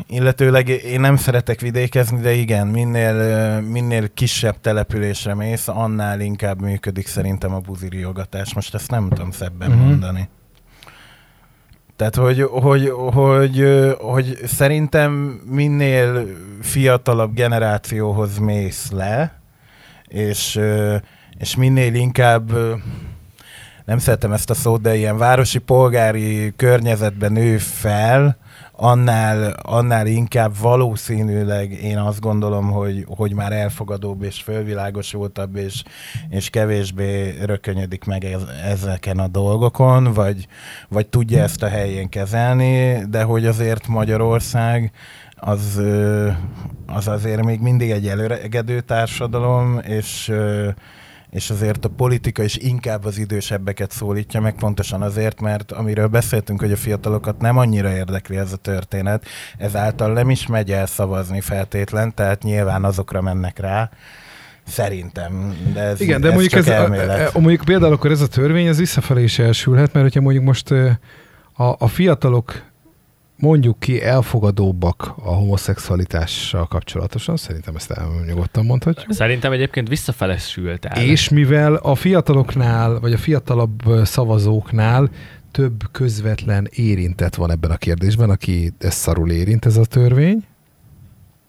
illetőleg én nem szeretek vidékezni, de igen, minél, minél kisebb településre mész, annál inkább működik szerintem a buziriogatás. Most ezt nem tudom szebben Mhm. uh-huh. mondani. Tehát, hogy, hogy, hogy, hogy szerintem minél fiatalabb generációhoz mész le, és, és minél inkább, nem szeretem ezt a szót, de ilyen városi polgári környezetben nő fel, annál, annál inkább valószínűleg én azt gondolom, hogy, hogy már elfogadóbb és fölvilágosultabb, és, és kevésbé rökönyödik meg ez, ezeken a dolgokon, vagy, vagy tudja ezt a helyén kezelni, de hogy azért Magyarország az, az azért még mindig egy előregedő társadalom, és és azért a politika is inkább az idősebbeket szólítja meg, pontosan azért, mert amiről beszéltünk, hogy a fiatalokat nem annyira érdekli ez a történet, ezáltal nem is megy el szavazni feltétlen, tehát nyilván azokra mennek rá, szerintem. De ez, Igen, de ez mondjuk, ez, elmélet. a, mondjuk például akkor ez a törvény, ez visszafelé is elsülhet, mert hogyha mondjuk most a, a fiatalok mondjuk ki elfogadóbbak a homoszexualitással kapcsolatosan, szerintem ezt el, nyugodtan mondhatjuk. Szerintem egyébként visszafele sült el. És mivel a fiataloknál, vagy a fiatalabb szavazóknál több közvetlen érintett van ebben a kérdésben, aki ezt szarul érint ez a törvény.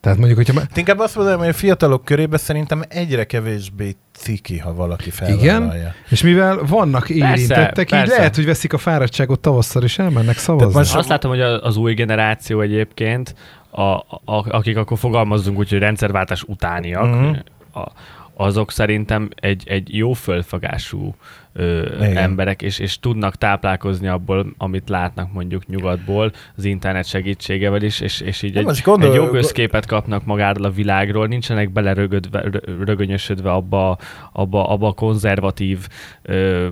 Tehát mondjuk, hogyha... Inkább azt mondanám, hogy a fiatalok körében szerintem egyre kevésbé ciki, ha valaki felvállalja. És mivel vannak érintettek, így persze. lehet, hogy veszik a fáradtságot tavasszal, és elmennek szavazni. most- Azt látom, hogy az új generáció egyébként, a, a, akik akkor fogalmazzunk úgy, hogy rendszerváltás utániak, Mhm. a, azok szerintem egy, egy jó fölfogású ö, Igen. emberek, és, és tudnak táplálkozni abból, amit látnak mondjuk nyugatból, az internet segítségevel is, és, és így Nem, egy, gondol- egy jobb összképet kapnak magáról a világról, nincsenek belerögödve, rö- rögönyösödve abba, abba, abba a konzervatív ö,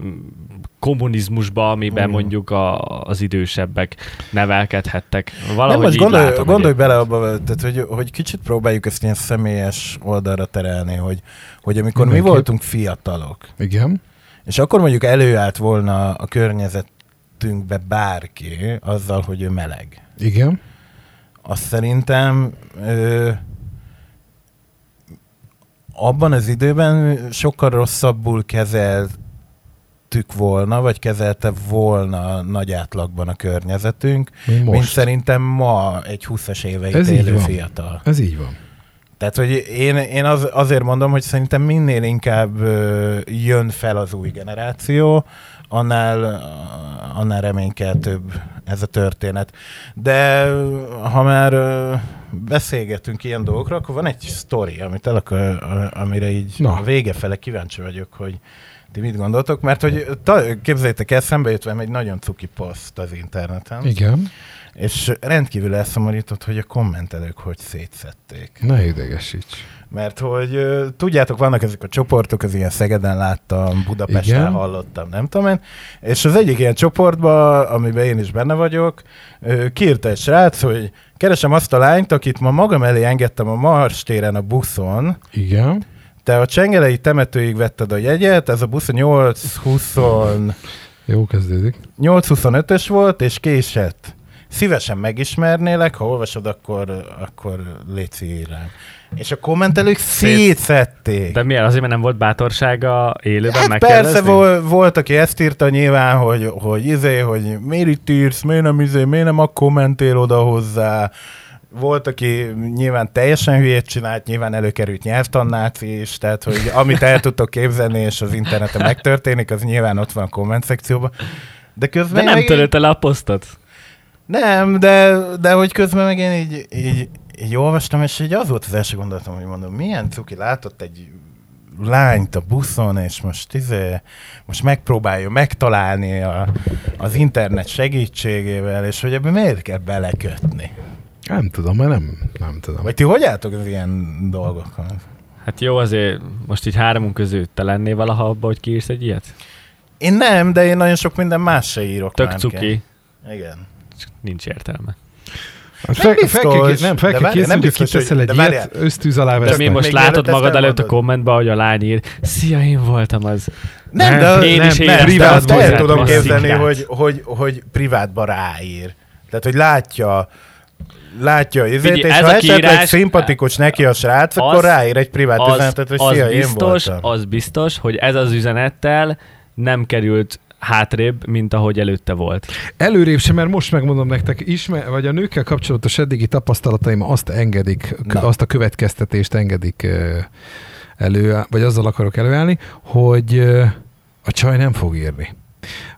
kommunizmusba, amiben Igen. mondjuk a, az idősebbek nevelkedhettek. Valahogy nem, most így gondolj, látom gondolj egyébként. bele abba, tehát, hogy, hogy kicsit próbáljuk ezt ilyen személyes oldalra terelni, hogy, hogy amikor mi Mindenképp. voltunk fiatalok, Igen. és akkor mondjuk előállt volna a környezetünkbe bárki azzal, hogy ő meleg. Igen. Azt szerintem ö, abban az időben sokkal rosszabbul kezeltük volna, vagy kezelte volna nagy átlagban a környezetünk, Mint mint szerintem ma egy 20-as éveit Ez élő fiatal. Ez így van. Tehát, hogy én, én az, azért mondom, hogy szerintem minél inkább jön fel az új generáció, annál, annál reménykeltőbb ez a történet. De ha már beszélgetünk ilyen dolgokról, akkor van egy sztori, amit el akar, amire így Na. a vége fele kíváncsi vagyok, hogy ti mit gondoltok, mert hogy ta, képzeljétek el, szembe jött velem egy nagyon cuki poszt az interneten, Igen. és rendkívül elszomorított, hogy a kommentelők hogy szétszették. Ne idegesíts. Mert hogy tudjátok, vannak ezek a csoportok, az ilyen Szegeden láttam, Budapesten Igen. hallottam, nem tudom én, és az egyik ilyen csoportban, amiben én is benne vagyok, kiírta egy srác, hogy keresem azt a lányt, akit ma magam elé engedtem a Mars téren a buszon, Igen. Te a csengelei temetőig vetted a jegyet, ez a busz 8-20 Jó kezdődik. 8-25-ös volt, és késett. Szívesen megismernélek, ha olvasod, akkor, akkor légy írj írám. És a kommentelők Szét- szétszették. De miért? Azért, mert nem volt bátorsága élőben Hát megkérdezni? persze vol, volt, aki ezt írta nyilván, hogy, hogy izé, hogy miért itt írsz, miért nem izé, miért nem a kommentél oda hozzá. Volt, aki nyilván teljesen hülyét csinált, nyilván előkerült nyelvtannáci is, tehát hogy amit el tudtok képzelni, és az interneten megtörténik, az nyilván ott van a komment szekcióban. De közben De én nem meg- törölte le a posztot? nem, de, de hogy közben meg én így, így, így olvastam, és így az volt az első gondolatom, hogy mondom, milyen cuki látott egy lányt a buszon, és most, izé, most megpróbálja megtalálni a, az internet segítségével, és hogy ebben miért kell belekötni? Nem tudom, mert nem, nem tudom. Vagy ti hogy álltok az ilyen dolgokon? Hát jó, azért most így háromunk közül te lennél valaha abba, hogy kiírsz egy ilyet? Én nem, de én nagyon sok minden más se írok Tök már cuki, ki. Igen. csak nincs értelme. Hát fel, Nem fel kell, biztos, nem, fel kell készülni, nem hogy kiteszel egy de ilyet, várjál. ösztűz alá De mi most még látod magad előtt a elmondod. kommentbe, hogy a lány ír, szia, én voltam az. Nem, Nem, de én nem, is nem, privát, azt, el tudom képzelni, hogy, hogy, hogy privátba ráír. Tehát, hogy látja látja izét, Figyelj, és ez ha a esetleg kiírás- szimpatikus neki a srác, Az- akkor ráír egy privát Az, üzenetet, hogy az, szia, én biztos, voltam. az biztos, hogy ez az üzenettel nem került hátrébb, mint ahogy előtte volt. Előrébb sem, mert most megmondom nektek, ismer, vagy a nőkkel kapcsolatos eddigi tapasztalataim azt engedik, Na. azt a következtetést engedik elő, vagy azzal akarok előállni, hogy a csaj nem fog írni.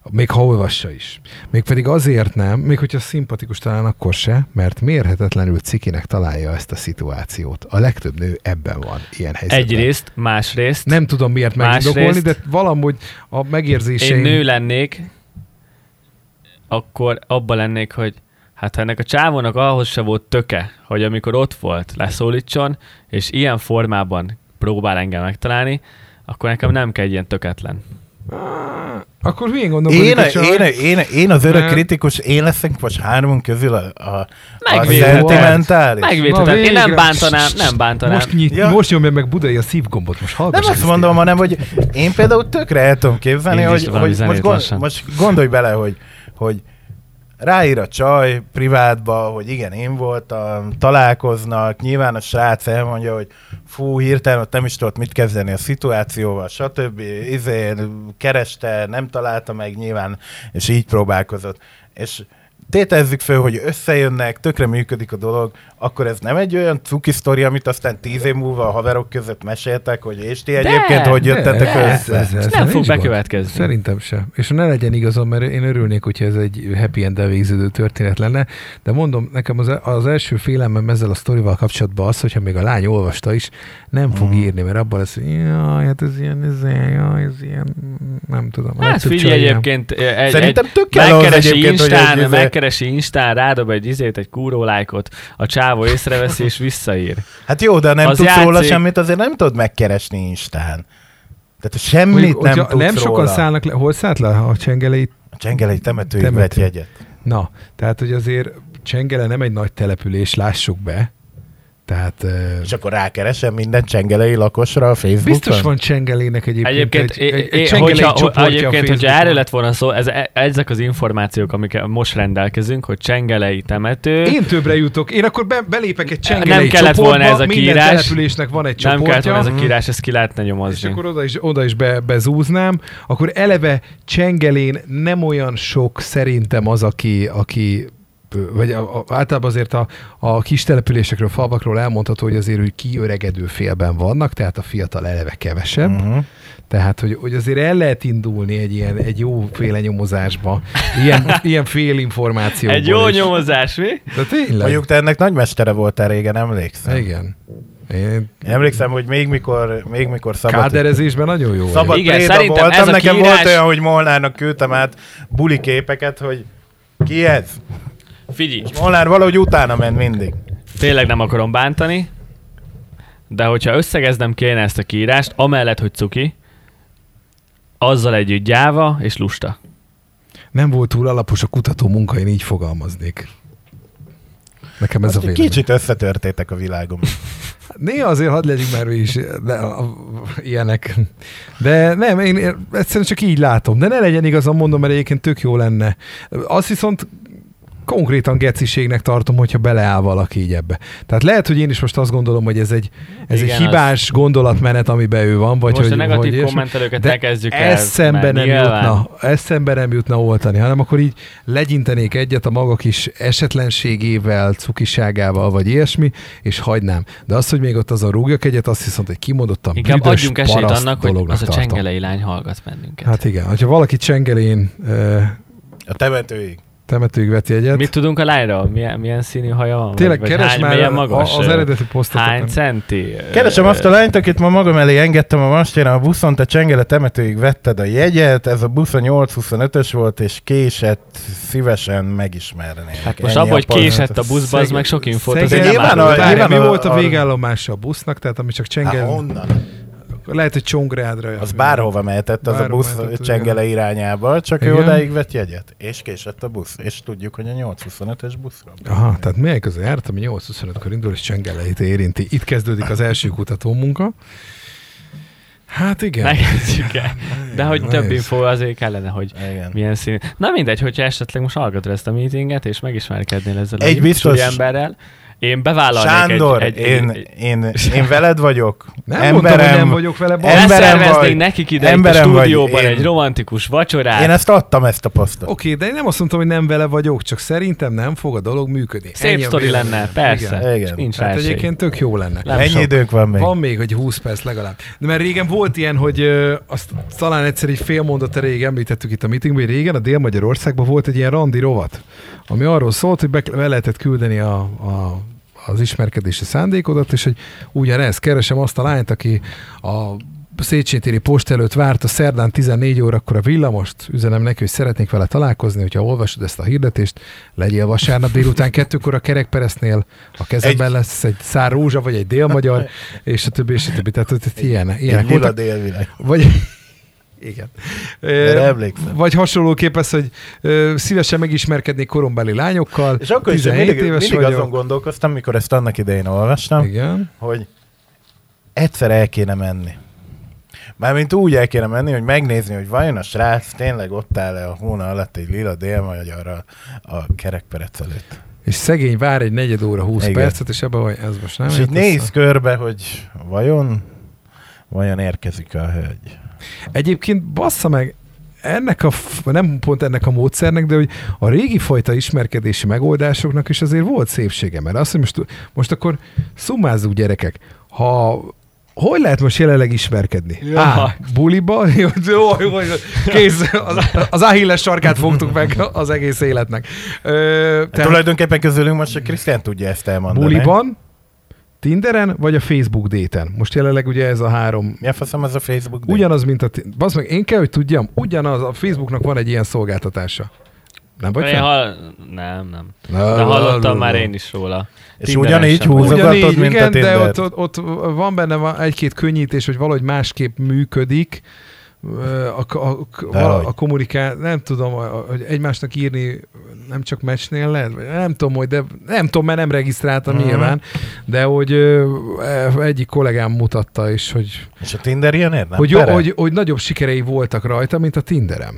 Még ha olvassa is. Mégpedig azért nem, még hogyha szimpatikus talán akkor se, mert mérhetetlenül cikinek találja ezt a szituációt. A legtöbb nő ebben van, ilyen helyzetben. Egyrészt, másrészt. Nem tudom miért megindokolni, de valahogy a megérzéseim... én nő lennék, akkor abba lennék, hogy hát ha ennek a csávónak ahhoz se volt töke, hogy amikor ott volt, leszólítson, és ilyen formában próbál engem megtalálni, akkor nekem nem kell egy ilyen töketlen. Akkor hülyén gondolkodik Én, a én, én, én az Mert- kritikus, én leszek most hármunk közül a, a, a szentimentális. Megvédheted. Én nem bántanám, nem bántanám. Most, nyit, Ja. most nyomja meg Budai a szívgombot, most hallgass Nem azt mondom, én. hanem, hogy én például tökre el tudom képzelni, Én hogy, hogy most, gond, most gondolj bele, hogy, hogy ráír a csaj privátba, hogy igen, én voltam, találkoznak, nyilván a srác elmondja, hogy fú, hirtelen ott nem is tudott mit kezdeni a szituációval, stb. Izé, kereste, nem találta meg nyilván, és így próbálkozott. És tételezzük föl, hogy összejönnek, tökre működik a dolog, akkor ez nem egy olyan cuki sztori, amit aztán tíz év múlva a haverok között meséltek, hogy és ti De, egyébként hogy jöttetek de. össze? nem fog nincs gond. bekövetkezni. Szerintem se. És ne legyen igazam, mert én örülnék, hogyha ez egy happy end végződő történet lenne, de mondom, nekem az, az első félelmem ezzel a sztorival kapcsolatban az, hogyha még a lány olvasta is, nem fog Mhm. írni, mert abban lesz, hogy jaj, hát ez ilyen, ez, jaj, ez ilyen, nem tudom. Hát figyelj ilyen. egyébként, egy, Szerintem tök megkeresi Instán, egy izé- megkeresi Instán, rádob egy izét, egy kúró lájkot, a csávó észreveszi és visszaír. Hát jó, de nem Az tudsz róla játszik. semmit, azért nem tudod megkeresni Instán. Tehát semmit Mondjuk, nem tudsz nem sokan róla. szállnak le, hol szállt le a csengelei? A Csengelei temetőig Temető. vett jegyet. Na, tehát, hogy azért Csengele nem egy nagy település, lássuk be. Tehát És akkor rákeresem minden csengelei lakosra a Facebookon? biztos van Csengelének egyébként, Egyébként, egy, egy, egy hogyha, csoportja a egyébként hogyha erről lett volna szó, ez, e- ezek az információk, amikkel most rendelkezünk, hogy Csengelei temető, Én többre jutok. Én akkor be, belépek egy Csengelei Nem kellett csoportba, volna ez a minden kiírás. településnek van egy nem kellett csoportja. volna ez a kírás, ezt ki lehetne és nyomozni. akkor oda is, oda is be, bezúznám, akkor eleve Csengelén nem olyan sok szerintem az, aki, aki vagy a, a, általában azért a, a kis településekről, falvakról elmondható, hogy azért úgy kiöregedő félben vannak, tehát a fiatal eleve kevesebb. Uh-huh. Tehát, hogy, hogy azért el lehet indulni egy ilyen, egy jóféle nyomozásba, ilyen, ilyen fél információból Egy jó is. nyomozás, mi? De tényleg. Mondjuk te ennek nagymestere voltál régen, emlékszem. Igen. Én emlékszem, hogy még mikor, még mikor szabad, káderezésben nagyon jó szabad. Igen, szerintem voltam, ez a nekem kiírás- volt olyan, hogy Molnárnak küldtem át buli képeket, hogy ki ez? Figyelj, Molnár valahogy utána ment mindig. tényleg nem akarom bántani, de hogyha összegeznem kéne ezt a kiírást, amellett, hogy cuki, azzal együtt gyáva és lusta. Nem volt túl alapos a kutató munka, én így fogalmaznék. Nekem ez Azt a vélemény. kicsit összetörtétek a világom. Néha azért hadd legyünk már is de, a, a, ilyenek. De nem, én én egyszerűen csak így látom. De ne legyen igazam, mondom, mert egyébként tök jó lenne. Azt viszont konkrétan geciségnek tartom, hogyha beleáll valaki így ebbe. Tehát lehet, hogy én is most azt gondolom, hogy ez egy, ez Igen, egy hibás gondolatmenet, amiben ő van, vagy Most hogy, a negatív hogy kommentelőket De ne kezdjük el. eszembe nem nyilván- jutna, eszembe nem jutna oltani, hanem akkor így legyintenék egyet a maga kis esetlenségével, cukiságával, vagy ilyesmi, és hagynám. De az, hogy még ott azon rúgjak egyet, azt viszont egy kimondottan Inkább büdös, adjunk esélyt annak, hogy az a tartom. csengelei lány hallgat bennünket. Hát igen, hogyha valaki csengelén ö, A temetőig. Temetőig veti egyet, Mit tudunk a lányról? Milyen, milyen színű haja van? tényleg vagy, keres hány, már magas? az eredeti posztot. Hány centi? Keresem azt a lányt, akit ma magam elé engedtem a mastéren a buszon, te Csengele temetőig vetted a jegyet, ez a busz a 825-ös volt, és késett, szívesen megismernék. Hát most abban, hogy késett a buszba, az meg sok infót Szegény- azért nem Nyilván a- nyilván mi volt a végállomása a busznak, tehát ami csak Hát csengel, honnan? Lehet, hogy Csongrádra jön. Az bárhova mehetett az a Bárhova busz mehetett, Csengele irányába, csak ő Igen. odáig vett jegyet, és késett a busz, és tudjuk, hogy a 825-ös buszra. Aha, tehát melyik az járt, ami 8.25-kor indul, és csengeleit érinti. Itt kezdődik az első kutató munka. Hát igen. Megkezdjük el. De hogy Nehéz. több info azért kellene, hogy Igen. milyen színű. Na mindegy, hogyha esetleg most hallgatod ezt a meetinget, és megismerkednél ezzel Egy a biztos... emberrel, én bevállalnék Sándor, egy, egy, én, egy, én, én veled vagyok. Nem emberem, mondtam, hogy nem vagyok vele. baj. Emberem vagy. nekik ide itt a Emberem vagy. stúdióban Én- egy romantikus vacsorát. Én ezt adtam, ezt a posztot. Oké, de én nem azt mondtam, hogy nem vele vagyok, csak szerintem nem fog a dolog működni. Szép Ennyi sztori lenne, persze. Igen. Igen. Nincs esély. egyébként tök jó lenne. Nem Mennyi sok. időnk van még? Van még, hogy 20 perc legalább. De mert régen volt ilyen, hogy ö, azt talán egyszer egy fél mondat erejéig említettük itt a meetingben, hogy régen a Dél-Magyarországban volt egy ilyen randi rovat, ami arról szólt, hogy be, be lehetett küldeni a, a az ismerkedési szándékodat, és hogy ugyanez, keresem azt a lányt, aki a Széchenyi post előtt várt a szerdán 14 órakor a villamost, üzenem neki, hogy szeretnék vele találkozni, hogyha olvasod ezt a hirdetést, legyél vasárnap délután kettőkor a kerekperesznél, a kezemben Egy- lesz egy szár rózsa, vagy egy délmagyar, és a többi, és a többi. Tehát hogy ilyen, Egy ilyenek lila voltak. délvilág. Vagy, igen. Erre emlékszem. Vagy hasonlóképp ez, hogy szívesen megismerkednék korombeli lányokkal. És akkor is 17 mindig, éves mindig vagyok. azon gondolkoztam, mikor ezt annak idején olvastam, Igen. hogy egyszer el kéne menni. Mármint úgy el kéne menni, hogy megnézni, hogy vajon a srác tényleg ott áll-e a hóna alatt egy lila délmagyarral a kerekperec előtt. És szegény vár egy negyed óra, 20 Igen. percet, és ebben vagy, ez most nem és így néz össze. körbe, hogy vajon, vajon érkezik a hölgy. Egyébként bassza meg, ennek a, nem pont ennek a módszernek, de hogy a régi fajta ismerkedési megoldásoknak is azért volt szépsége, mert azt, hogy most, most akkor szummázzuk gyerekek, ha hogy lehet most jelenleg ismerkedni? Ja. Á, buliba? Jó, jó, jó, kész, az, az Achilles sarkát fogtuk meg az egész életnek. Ö, Hát tulajdonképpen közülünk most csak Krisztián tudja ezt elmondani. buliban, Tinderen, vagy a Facebook déten? Most jelenleg ugye ez a három Mi a faszom az a Facebook? date? Ugyanaz, mint a... Bazd meg, én kell, hogy tudjam, ugyanaz, a Facebooknak van egy ilyen szolgáltatása. Nem vagy Én hall... Nem, nem. De hallottam már én is róla. És ugyanígy húzogatod, Ugyanígy, mint a igen, de ott, ott, ott van benne egy-két könnyítés, hogy valahogy másképp működik a, a, a, a, kommunikál, nem tudom, hogy egymásnak írni nem csak meccsnél lehet, vagy nem tudom, hogy de nem tudom, mert nem regisztráltam Mhm. nyilván, de hogy ö, egyik kollégám mutatta is, hogy És a Tinder ilyenért nem? hogy, Pere? hogy, hogy nagyobb sikerei voltak rajta, mint a Tinderem.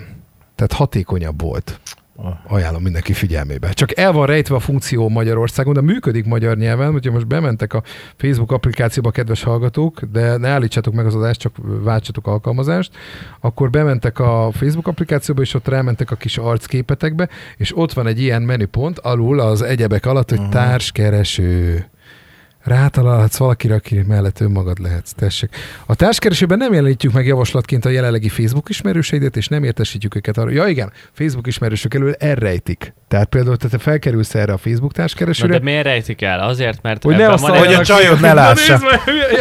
Tehát hatékonyabb volt. Oh. Ajánlom mindenki figyelmébe. Csak el van rejtve a funkció Magyarországon, de működik magyar nyelven, hogyha most bementek a Facebook applikációba, kedves hallgatók, de ne állítsátok meg az adást, csak váltsatok alkalmazást, akkor bementek a Facebook applikációba, és ott rámentek a kis arcképetekbe, és ott van egy ilyen menüpont alul az egyebek alatt, hogy társkereső. Rátalálhatsz valakire, aki mellett önmagad lehetsz. Tessék. A társkeresőben nem jelenítjük meg javaslatként a jelenlegi Facebook ismerőseidet, és nem értesítjük őket arra. Ja igen, Facebook ismerősök elől elrejtik. Tehát például te, felkerülsz erre a Facebook Na, társkeresőre, de miért rejtik el? Azért, mert hogy ne azt van hogy a csajod ne lássa. Na,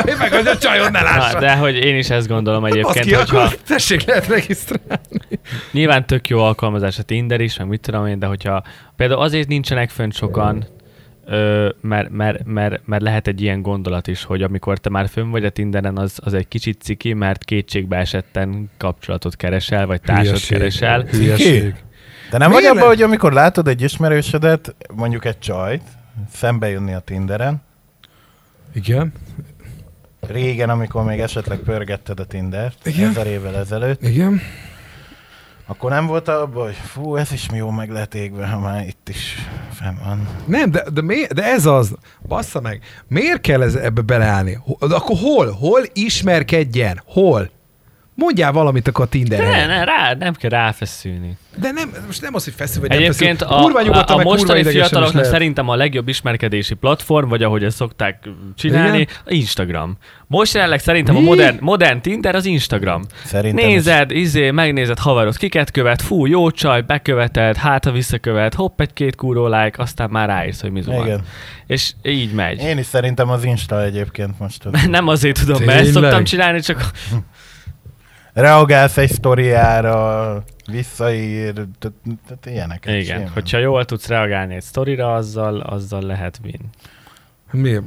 nézd meg, hogy a csajod ne lássa. Na, de hogy én is ezt gondolom egyébként, ki, hogyha akkor tessék, lehet regisztrálni. nyilván tök jó alkalmazás a Tinder is, meg mit tudom én, de hogyha például azért nincsenek fönt sokan, mert, mert, mert, mert, lehet egy ilyen gondolat is, hogy amikor te már fönn vagy a Tinderen, az, az egy kicsit ciki, mert kétségbe esetten kapcsolatot keresel, vagy társat Hülyeség. keresel. Hülyeség. De nem Miért vagy abban, hogy amikor látod egy ismerősödet, mondjuk egy csajt, szembe jönni a Tinderen, Igen, régen, amikor még esetleg pörgetted a Tindert, Igen. ezer évvel ezelőtt, igen. Akkor nem volt abban, hogy fú, ez is jó meg lehet égve, ha már itt is fenn van. Nem, de, de, mi, de ez az, bassza meg, miért kell ez, ebbe beleállni? Akkor hol? Hol ismerkedjen? Hol? Mondjál valamit akkor a Ne, Tinderre. ne, rá, nem kell ráfeszülni. De nem, most nem az, hogy feszül vagy Egyébként nem a, feszül. Kurva a, a kurva mostani is fiataloknak szerintem a legjobb ismerkedési platform, vagy ahogy ezt szokták csinálni, Igen? a Instagram. Most jelenleg szerintem Mi? a modern, modern Tinder az Instagram. Szerintem Nézed, izé, megnézed haverod, kiket követ, fú, jó csaj, beköveted, hát ha visszakövet, hopp, egy-két kúró like, aztán már ráírsz, hogy mi Is. van. Igen. És így megy. Én is szerintem az Insta egyébként most. Az. Nem azért tudom, mert ezt Tényleg? szoktam csinálni, csak Reagálsz egy sztoriára, visszaír, tehát tehát ilyeneket. igen, hogyha jól tudsz reagálni egy sztorira, azzal, azzal lehet win. Mi?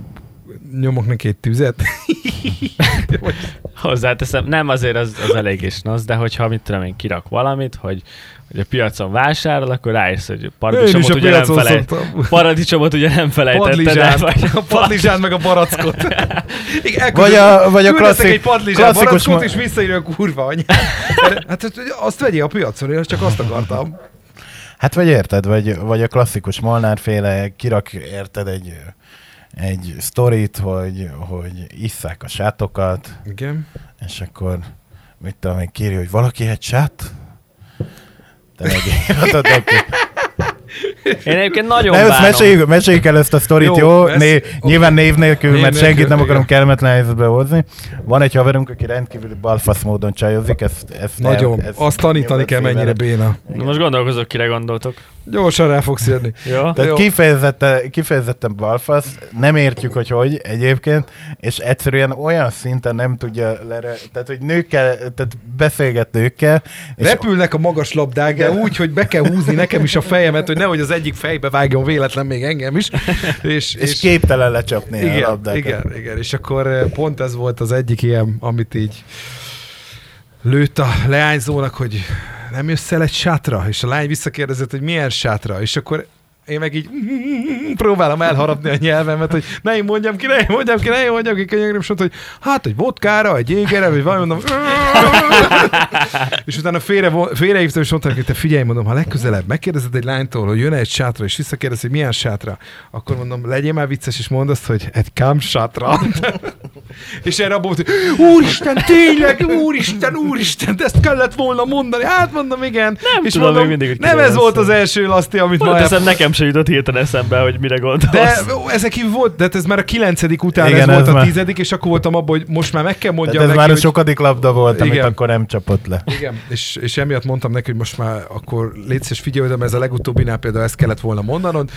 Nyomok neki egy tüzet? Hozzáteszem, nem azért az, az elég is nasz, de hogyha mit tudom én kirak valamit, hogy, hogy a piacon vásárol, akkor rájössz, hogy paradicsomot a ugye nem felejt. Paradicsomot ugye nem felejtetted el, Padlizsán, vagy a padlizsán meg a barackot. Igen, Vagy a- vagy a klasszik- egy padlizsán klasszikus barackot, ma- és visszaírja a kurva anyát. Hát azt vegyél a piacon, én csak azt akartam. Hát vagy érted, vagy, vagy a klasszikus Molnár-féle kirak érted egy, egy sztorit, hogy, hogy isszák a sátokat, Igen. és akkor mit tudom én, kéri, hogy valaki egy sát? Te megírhatod neki. Én egyébként nagyon Ne, bánom. meséljük, meséljük el ezt a sztorit, jó? Jó, ezt- Né, oké. nyilván név nélkül, Név mert nélkül, senkit nem igen. akarom kellemetlen helyzetbe hozni. Van egy haverunk, aki rendkívül balfasz módon csajozik, ezt, ezt Nagyon. el- ezt Azt tanítani kell, mennyire béna. Na Most gondolkozok, kire gondoltok. Gyorsan rá fogsz jönni. Jó? Tehát Jó. kifejezetten, kifejezetten balfasz, nem értjük, hogy hogy egyébként, és egyszerűen olyan szinten nem tudja lere, tehát hogy nőkkel, tehát beszélget nőkkel, és Repülnek a magas labdák, de úgy, hogy be kell húzni nekem is a fejemet, hogy nehogy az egyik fejbe vágjon véletlen még engem is. És, és képtelen lecsapni a igen, labdákat. igen, igen, és akkor eh, pont ez volt az egyik ilyen, amit így lőtt a leányzónak, hogy nem jössz el egy sátra, és a lány visszakérdezett, hogy milyen sátra, és akkor én meg így próbálom elharapni a nyelvemet, hogy ne én mondjam ki, ne én mondjam ki, ne én mondjam ki, könyörgöm, és mondta, hogy hát egy vodkára, egy jégere, vagy valami, mondom, és utána félre, félrehívtam, és mondtam, hogy te figyelj, mondom, ha legközelebb megkérdezed egy lánytól, hogy jön egy sátra, és visszakérdez, hogy milyen sátra, akkor mondom, legyél már vicces, és mondd azt, hogy egy kam sátra. és erre volt, hogy úristen, tényleg, úristen, úristen, ezt kellett volna mondani. Hát mondom, igen. Nem és tudom mondom, mindig, nem ez volt az első laszti, amit ma Pont elf- eszem, nekem se jutott hirtelen eszembe, hogy mire gondolsz. de ezek így volt, de hát ez már a kilencedik után, Igen, ez volt ez a már- tizedik, és akkor voltam abban, hogy most már meg kell mondjam Tehát ez neki, már a hogy... sokadik labda volt, amit Igen. akkor nem csapott le. Igen, és, és emiatt mondtam neki, hogy most már akkor légy szíves, figyelj mert ez a legutóbbinál például ezt kellett volna mondanod,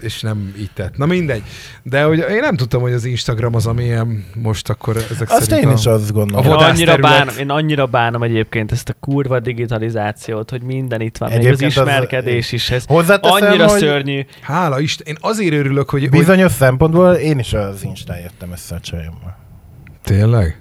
és nem így tett. Na mindegy. De hogy én nem tudtam, hogy az Instagram az, amilyen most akkor ezek Azt szerint én a... is azt gondolom. Én A annyira, vadászterület. bánom, én annyira bánom egyébként ezt a kurva digitalizációt, hogy minden itt van, még az Egyébként az- ismerkedés is. Ez Hozzáteszem, annyira hogy szörnyű. Hála Isten, én azért örülök, hogy... hogy... bizonyos szempontból én is az Instán jöttem össze a csajommal. Tényleg?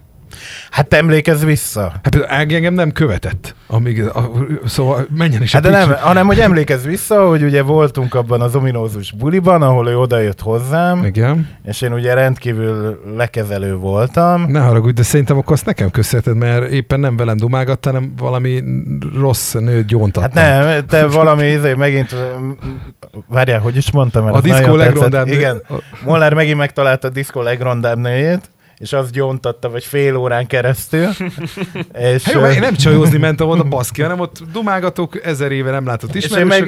Hát emlékezz vissza. Hát Ági engem nem követett, amíg, a, szóval menjen is Hát de nem, hanem hogy emlékezz vissza, hogy ugye voltunk abban az ominózus buliban, ahol ő odajött hozzám, Igen. és én ugye rendkívül lekezelő voltam. Ne haragudj, de szerintem akkor azt nekem köszönheted, mert éppen nem velem dumálgattál, hanem valami rossz nőt gyóntattam. Hát nem, te valami izé megint, várjál, hogy is mondtam? A diszkó legrondább. nő- Igen, Molnár megint megtalálta a diszkó legrondább nőjét, és azt gyóntatta, vagy fél órán keresztül. és, Hát jó, ö, én nem csajozni mentem oda baszki, hanem ott dumálgatok ezer éve nem látott és én meg,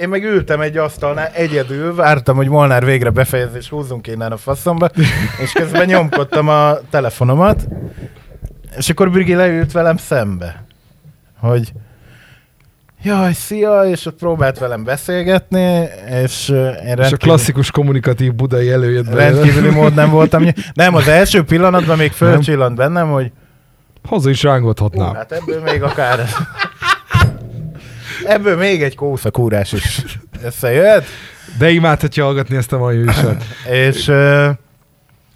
én meg ültem egy asztalnál egyedül, vártam, hogy Molnár végre befejez, és húzzunk innen a faszomba, és közben nyomkodtam a telefonomat, és akkor Brigi leült velem szembe, hogy jaj, szia, és ott próbált velem beszélgetni, és én És a rendkívül, klasszikus kommunikatív budai előjött belőle. rendkívüli mód nem voltam. Nem, az első pillanatban még fölcsillant bennem, hogy Haza is hú, rángathatnám. hát ebből még akár... Ebből még egy kószakúrás is összejött, De imádhatja hallgatni ezt a mai műsort. és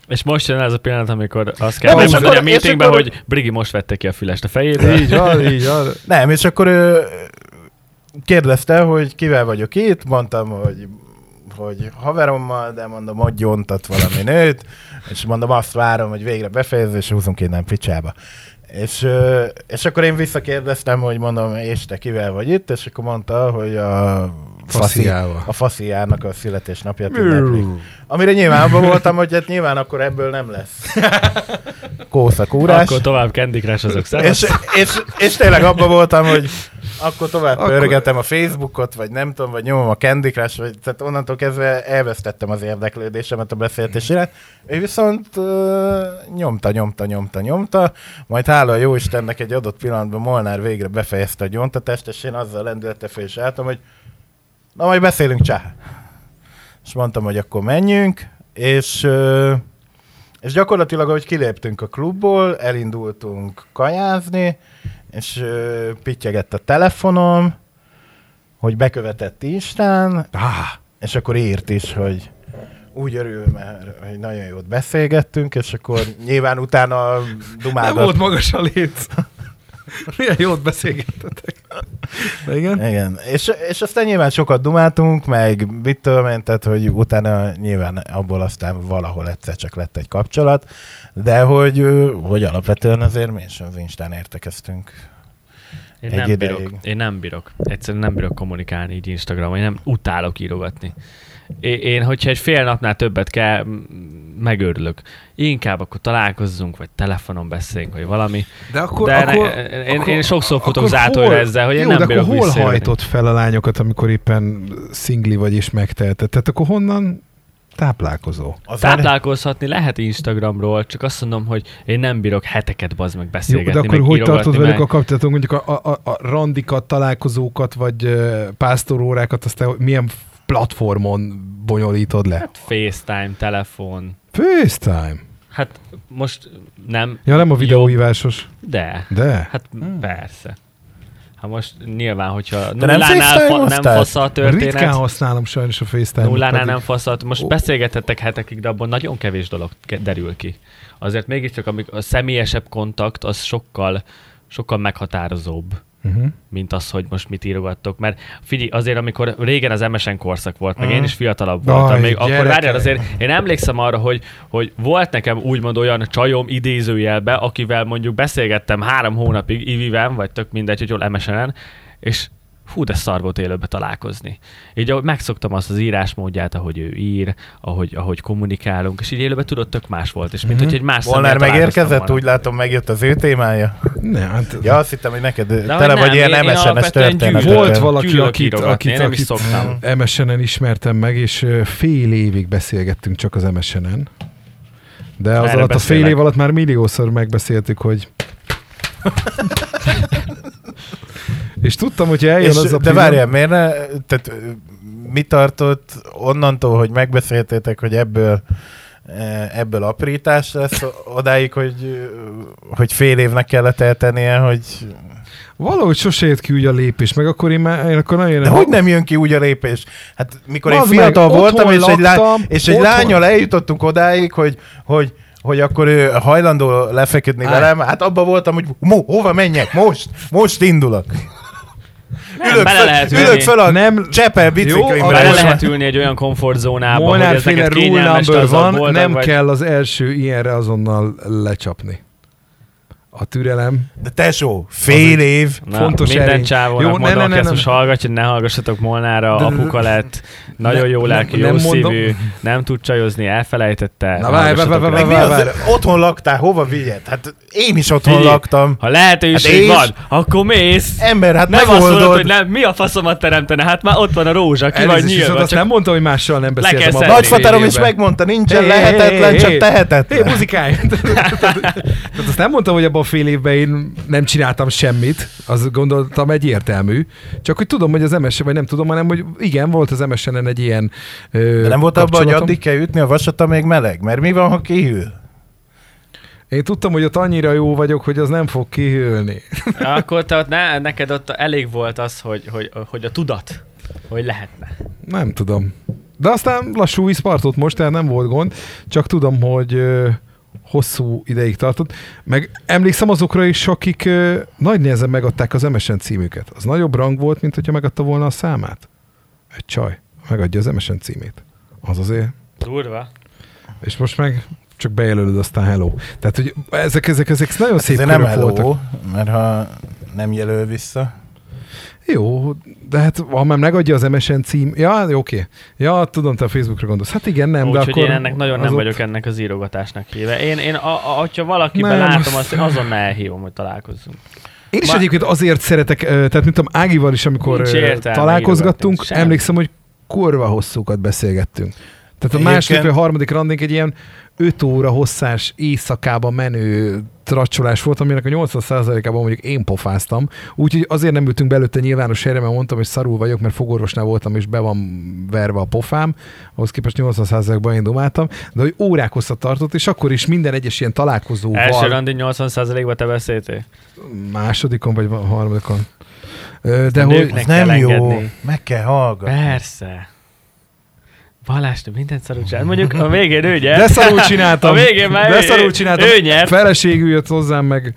És most jön ez a pillanat, amikor azt kell Nem, és megmondani a meetingben, akkor- hogy Brigi most vette ki a fülest a fejéből. így van, így van. nem, és akkor ö, kérdezte, hogy kivel vagyok itt, mondtam, hogy hogy haverommal, de mondom, hogy gyontat valami nőt, és mondom, azt várom, hogy végre befejező, és húzunk innen picsába. És, és akkor én visszakérdeztem, hogy mondom, és te kivel vagy itt, és akkor mondta, hogy a faszi, Fasziával. a fasziának a születésnapját ünneplik. Amire nyilván abban voltam, hogy hát nyilván akkor ebből nem lesz kószakúrás. Akkor tovább Candy Crush azok És, és, és tényleg abban voltam, hogy akkor tovább Akkor- pörgetem a Facebookot, vagy nem tudom, vagy nyomom a Candy Crush, vagy tehát onnantól kezdve elvesztettem az érdeklődésemet a beszélgetésére. Ő viszont uh, nyomta, nyomta, nyomta, nyomta, majd hála a jó Istennek egy adott pillanatban Molnár végre befejezte a gyontatást, és én azzal lendülete fel is álltam, hogy na majd beszélünk csá. És mondtam, hogy akkor menjünk, és uh, és gyakorlatilag, ahogy kiléptünk a klubból, elindultunk kajázni, és ö, pittyegett a telefonom, hogy bekövetett Instán, Ah, és akkor írt is, hogy úgy örül, mert hogy nagyon jót beszélgettünk, és akkor nyilván utána nem volt dumálgat. magas a léc. Milyen jót beszélgettetek. De igen? Igen, és, és aztán nyilván sokat dumáltunk, meg mit tudom én, tehát hogy utána nyilván abból aztán valahol egyszer csak lett egy kapcsolat, de hogy, hogy alapvetően azért mi is az Instán értekeztünk. Én Egy nem ideig. bírok. Én nem bírok. Egyszerűen nem bírok kommunikálni így Instagramon. Én nem utálok írogatni. Én, hogyha egy fél napnál többet kell, megőrülök. Inkább akkor találkozzunk, vagy telefonon beszéljünk, vagy valami. De akkor, De akkor, ne, én, én sokszor futok akkor hol- ezzel, hogy én jó, nem de bírok akkor hol visszajönni. hajtott fel a lányokat, amikor éppen szingli vagy és megteheted? Tehát akkor honnan táplálkozó? Az Táplálkozhatni lehet Instagramról, csak azt mondom, hogy én nem bírok heteket bazd meg Jó, beszélgetni, de akkor meg hogy tartod velük meg... a kapcsolatot? Mondjuk a, a, a, randikat, találkozókat, vagy pásztorórákat, azt te milyen platformon bonyolítod le? FaceTime, telefon. FaceTime. Hát most nem. Ja, nem a videóhívásos. De. De? Hát hmm. persze. Hát most nyilván, hogyha De nem nullánál fa, nem FaceTime-oztál? fasz a Ritkán történet, használom sajnos a FaceTime-ot. nullánál pedig- nem fasz, a- most Ó. beszélgethettek hetekig, de abban nagyon kevés dolog derül ki. Azért mégiscsak amik a személyesebb kontakt, az sokkal, sokkal meghatározóbb. Uh-huh. mint az, hogy most mit írogattok. Mert figyelj, azért amikor régen az MSN korszak volt, meg Mhm. én is fiatalabb Aj, voltam, még akkor várjál azért, én emlékszem arra, hogy, hogy volt nekem úgymond olyan csajom idézőjelbe, akivel mondjuk beszélgettem három hónapig Iviven, vagy tök mindegy, hogy hol MSN-en, és hú, de szar volt élőbe találkozni. Így ahogy megszoktam azt az írásmódját, ahogy ő ír, ahogy, ahogy kommunikálunk, és így élőben tudod, tök más volt, és mint Mhm. hogy egy más találkoztam megérkezett, volna. úgy látom, megjött az ő témája. Ne, hát Ja, azt hittem, hogy neked hogy tele vagy nem, ilyen MSN-es alapvetően történet. gyűlölök. volt valaki, akit, akit, nem is szoktam. MSN-en ismertem meg, és fél évig beszélgettünk csak az MSN-en. De az Erre alatt a fél beszélek. év alatt már milliószor megbeszéltük, hogy és tudtam, hogy eljön És, az a de várjál, miért ne, tehát mi tartott onnantól, hogy megbeszéltétek, hogy ebből e, ebből aprítás lesz odáig, hogy, hogy fél évnek kellett eltennie, hogy... Valahogy sose jött ki úgy a lépés, meg akkor én már én akkor nagyon... De hogy nem jön ki úgy a lépés? Hát mikor én Bazd fiatal meg, voltam, és egy, lány, laktam, és egy lányal eljutottunk odáig, hogy, hogy hogy akkor ő hajlandó lefeküdni velem, hát abban voltam, hogy mo, hova menjek, most, most indulok. Nem, bele föl, lehet ülök ülni. föl a Nem- Csepel biciklimre. Bele lehet ülni egy olyan komfortzónába, hogy ez neked kényelmes, van, boldog nem vagy. kell az első ilyenre azonnal lecsapni. A türelem. De tesó, fél év. Na, fontos minden erény. csávónak Jó, mondom, ne, ne, ezt ne. most hallgatja, ne hallgassatok Molnára, De- apuka lett, nagyon Ne- jó lelkű, nem jó mondom. szívű, nem tud csajozni, elfelejtette. Na, várj, várj, várj, várj, az, otthon laktál, hova vigyed? Hát én is otthon Figyelj, laktam. Ha lehetőség Hát van, akkor mész. Ember, hát Nem azt mondod, megoldod. hogy nem, mi a faszomat teremtene, hát már ott van a rózsa, ki vagy nyilván. azt nem mondtam, hogy mással nem beszéltem. a Nagyfaterom is megmondta, nincsen lehetetlen, csak tehetetlen. Hé, muzikálj! Tehát azt nem mondtam, hogy abban fél évben én nem csináltam semmit, azt gondoltam egyértelmű. Csak hogy tudom, hogy az MS, vagy nem tudom, hanem hogy igen, volt az MSN-en egy ilyen ö, De nem volt abban, hogy addig kell ütni a vasat, amíg meleg? Mert mi van, ha kihűl? Én tudtam, hogy ott annyira jó vagyok, hogy az nem fog kihűlni. Akkor te ott ne, neked ott elég volt az, hogy, hogy, hogy a tudat, hogy lehetne. Nem tudom. De aztán lassú vízpartot most, tehát nem volt gond. Csak tudom, hogy ö, hosszú ideig tartott. Meg emlékszem azokra is, akik ö, nagy nehezen megadták az MSN címüket. Az nagyobb rang volt, mint hogyha megadta volna a számát. Egy csaj megadja az MSN címét. Az azért. Durva. És most meg csak bejelölöd, aztán hello. Tehát, hogy ezek, ezek, ezek nagyon szép Ez nem hello, voltak. mert ha nem jelöl vissza. Jó, de hát ha már megadja az MSN cím... Ja, jó, oké. Ja, tudom, te a Facebookra gondolsz. Hát igen, nem, de Úgyhogy akkor... én ennek nagyon nem ott- vagyok ennek az írogatásnak híve. Én, én a, a, hogyha valakiben Nem. látom, azt én azonnal elhívom, hogy találkozzunk. Én is Ma- egyébként azért szeretek, tehát mint tudom, Ágival is, amikor találkozgattunk, emlékszem, hogy kurva hosszúkat beszélgettünk. Tehát a második vagy harmadik randink egy ilyen 5 óra hosszás éjszakába menő tracsolás volt, aminek a 80%-ában mondjuk én pofáztam. Úgyhogy azért nem ültünk be előtte nyilvános helyre, mert mondtam, hogy szarul vagyok, mert fogorvosnál voltam, és be van verve a pofám. Ahhoz képest 80%-ban én dumáltam. De hogy órák hosszat tartott, és akkor is minden egyes ilyen találkozóval Első randi 80%-ba te beszéltél? másodikon vagy harmadikon. De hogy... nem kell jó, engedni. meg kell hallgatni. Persze. Balázs, te mindent szarul csinál. Mondjuk a végén ő nyert. De szarul csináltam. A végén már De ő- szarul csináltam. ő nyert. Feleségű jött hozzám, meg,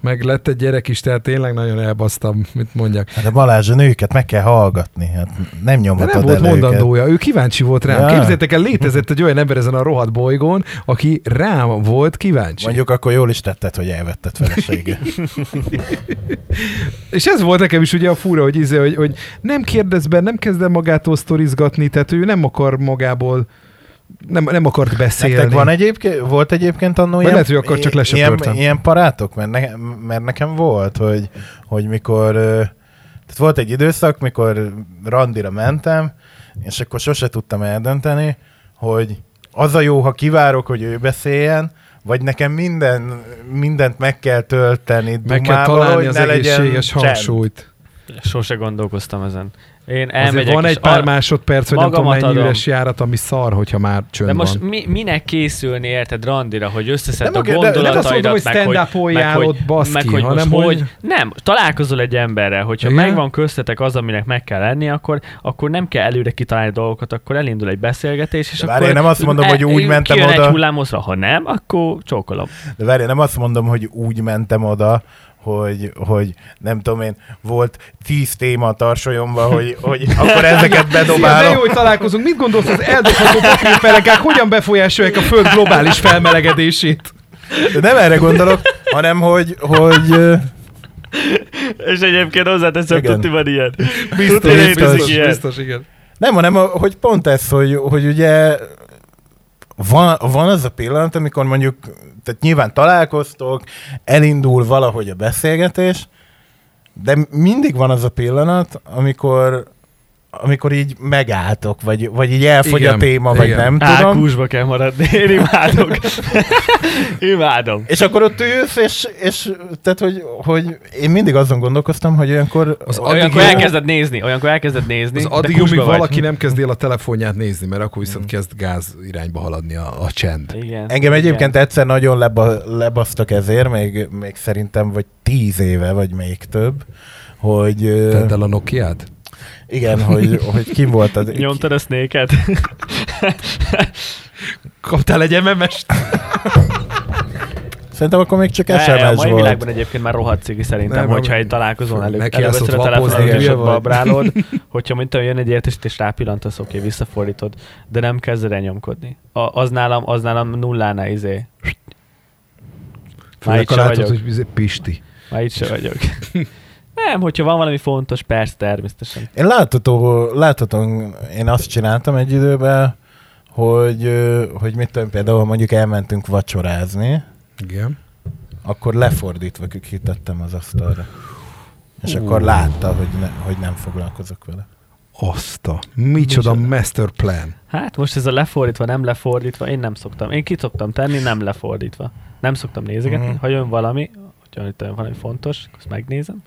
meg lett egy gyerek is, tehát tényleg nagyon elbasztam, mit mondjak. Hát a Balázs, a nőket meg kell hallgatni. Hát nem De nyomhatod nem volt el őket. mondandója, ő kíváncsi volt rám. Ja. Képzeljétek el, létezett egy olyan ember ezen a rohadt bolygón, aki rám volt kíváncsi. Mondjuk akkor jól is tetted, hogy elvetted feleségül. És ez volt nekem is ugye a fura, hogy, izé, hogy, hogy nem kérdez be, nem kezd el magától sztorizgatni, tehát ő nem akar magából, nem, nem akart beszélni. Nektek van egyébként, volt egyébként annó ilyen, lehet, hogy akkor csak ilyen, ilyen parátok? Mert, ne, mert nekem volt, hogy, hogy mikor, tehát volt egy időszak, mikor randira mentem, és akkor sose tudtam eldönteni, hogy az a jó, ha kivárok, hogy ő beszéljen, vagy nekem minden, mindent meg kell tölteni Meg kell dumával, találni hogy az ne legyen csend. hangsúlyt. Sose gondolkoztam ezen. Én Azért elmegyek, van egy pár másodperc, vagy nem tudom mennyi adom. üres járat, ami szar, hogyha már csönd De most van. mi, minek készülni, érted, randira, hogy összeszed Nem a de- de azt mondom, gondolataidat, hogy meg hogy, meg, hogy, baszki, meg, hogy hanem most hogy- hogy... Nem, találkozol egy emberrel, hogyha Igen? megvan köztetek az, aminek meg kell lenni, akkor, akkor nem kell előre kitalálni dolgokat, akkor elindul egy beszélgetés, és De várj, akkor... én nem azt mondom, hogy úgy mentem kijön oda- egy hullámhosszra, ha nem, akkor csókolom. De várj, nem azt mondom, hogy úgy mentem oda, hogy, hogy nem tudom én, volt tíz téma a tarsolyomban, hogy, hogy akkor ezeket De bedobálom. jó, hogy találkozunk. Mit gondolsz, az eldobható papírperekák hogyan befolyásolják a Föld globális felmelegedését? De nem erre gondolok, hanem hogy, hogy És egyébként hozzáteszem, tuti van ilyen. Biztos, biztos, ilyen. biztos, igen. nem, hanem hogy pont ez, hogy, hogy ugye van, van az a pillanat, amikor mondjuk, tehát nyilván találkoztok, elindul valahogy a beszélgetés, de mindig van az a pillanat, amikor amikor így megálltok, vagy, vagy így elfogy Igen, a téma, vagy igen. nem tudom. Ákusba kell maradni, én imádok. Imádom. És akkor ott ülsz, és, és tehát, hogy, hogy én mindig azon gondolkoztam, hogy olyankor... Az olyan- Olyankor jó- elkezded nézni, olyankor elkezded nézni, Az addig, amíg vagy. valaki nem kezdi el a telefonját nézni, mert akkor viszont kezd gáz irányba haladni a, a csend. Igen. Engem igen. egyébként egyszer nagyon leba, lebasztak ezért, még, még szerintem vagy tíz éve, vagy még több, hogy Tedd el a Nokia-t? Igen, hogy, hogy kim volt az... Nyomtad a snake-et? Kaptál egy MMS-t? Szerintem akkor még csak Ne, a SMS mai volt. világban egyébként már rohadt cigi szerintem, Nem, hogyha egy találkozón elő, állsz a vagy. babrálod, hogyha mint olyan jön egy értesítés, és rápillantasz, oké, visszafordítod, de nem kezded el nyomkodni. A, az nálam, az nálam nullánál izé. Már Főleg, itt se látod, vagyok. hogy bizony Pisti. Már itt se vagyok. Nem, hogyha van valami fontos, persze, természetesen. Én látható, látható, én azt csináltam egy időben, hogy, hogy mit tudom, például mondjuk elmentünk vacsorázni, Igen. akkor lefordítva kitettem az asztalra. És Ú. akkor látta, hogy, ne, hogy nem foglalkozok vele. Azt a. Micsoda Micsoda. master plan. Hát most ez a lefordítva, nem lefordítva, én nem szoktam. Én ki szoktam tenni, nem lefordítva. Nem szoktam nézegetni, Mhm. ha jön valami, hogyha itt valami fontos, akkor azt megnézem.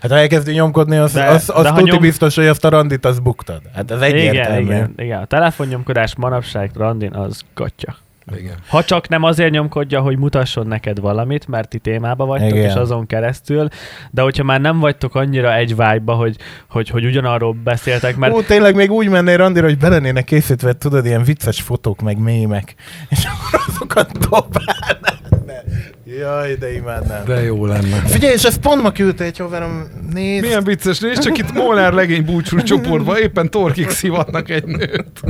Hát ha elkezdi nyomkodni, az, De- az, az de ha tuti nyom- biztos, hogy azt a randit az buktad. Hát ez egyértelmű. Igen, igen, igen. A telefonnyomkodás manapság randin az gatya. Igen. Ha csak nem azért nyomkodja, hogy mutasson neked valamit, mert ti témába vagytok, Igen. és azon keresztül, de hogyha már nem vagytok annyira egy vibe hogy, hogy, hogy ugyanarról beszéltek, mert Ó, tényleg még úgy mennél randira, hogy belenének készítve, tudod, ilyen vicces fotók, meg mémek, és akkor azokat dobálnád. Jaj, de imádnám. De jó lenne. Figyelj, és ezt pont ma küldte egy haverom, nézd. Milyen vicces, nézd csak itt Molnár legény búcsús csoportban éppen torkig szivatnak egy nőt.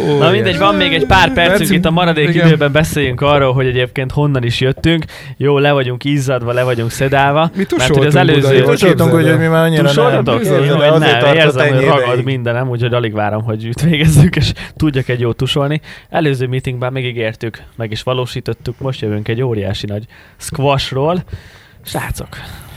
Ó, Na mindegy, van még egy pár percünk Percünk, itt a maradék igen. időben beszéljünk arról, hogy egyébként honnan is jöttünk. Jó, le vagyunk izzadva, le vagyunk szedálva. Mi mert hogy az előző... jó? Tusoltunk, hogy, mi már annyira Tusoltatok? nem. Jó, hogy nem, érzem, hogy ragad mindenem, úgyhogy alig várom, hogy itt végezzük, és tudjak egy jó tusolni. Előző meetingben megígértük, meg is valósítottuk, most jövünk egy óriási nagy squashról. Srácok,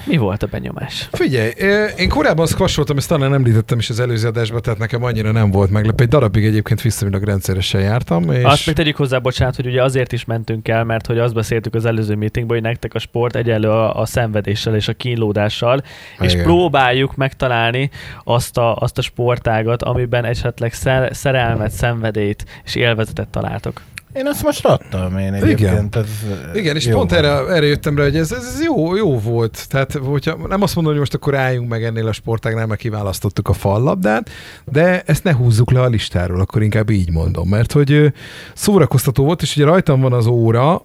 mi volt a benyomás? Figyelj, én korábban squasholtam, ezt talán említettem is az előző adásban, tehát nekem annyira nem volt meglepő. Egy darabig egyébként viszonylag rendszeresen jártam, és Azt még tegyük hozzá, bocsánat, hogy ugye azért is mentünk el, mert hogy azt beszéltük az előző meetingben, hogy nektek a sport egyenlő a, a szenvedéssel és a kínlódással, és Igen. próbáljuk megtalálni azt a, azt a sportágat, amiben esetleg szer, szerelmet, szenvedélyt és élvezetet találtok. Én ezt most adtam én egyébként. Ez, Igen, és jó pont erre, erre jöttem rá, hogy ez, ez jó, jó volt. Tehát, hogyha nem azt mondom, hogy most akkor álljunk meg ennél a sportágnál, mert kiválasztottuk a fallabdát, de ezt ne húzzuk le a listáról, akkor inkább így mondom, mert hogy szórakoztató volt, és ugye rajtam van az óra,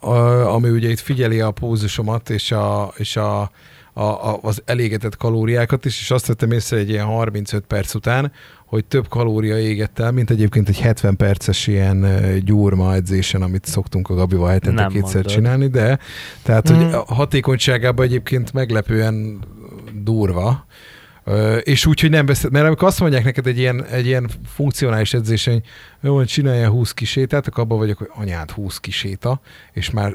ami ugye itt figyeli a pózusomat és, a, és a, a, a, az elégetett kalóriákat is, és azt vettem észre egy ilyen 35 perc után, hogy több kalória égett el, mint egyébként egy 70 perces ilyen gyúrma edzésen, amit szoktunk a Gabival hetente kétszer mondod. csinálni, de tehát, Mm. hogy a hatékonyságában egyébként meglepően durva, és úgy, hogy nem beszél, mert amikor azt mondják neked egy ilyen, egy ilyen funkcionális edzésen, hogy jó, hogy csinálja 20 kisétát, akkor abban vagyok, hogy anyád 20 kiséta, és már,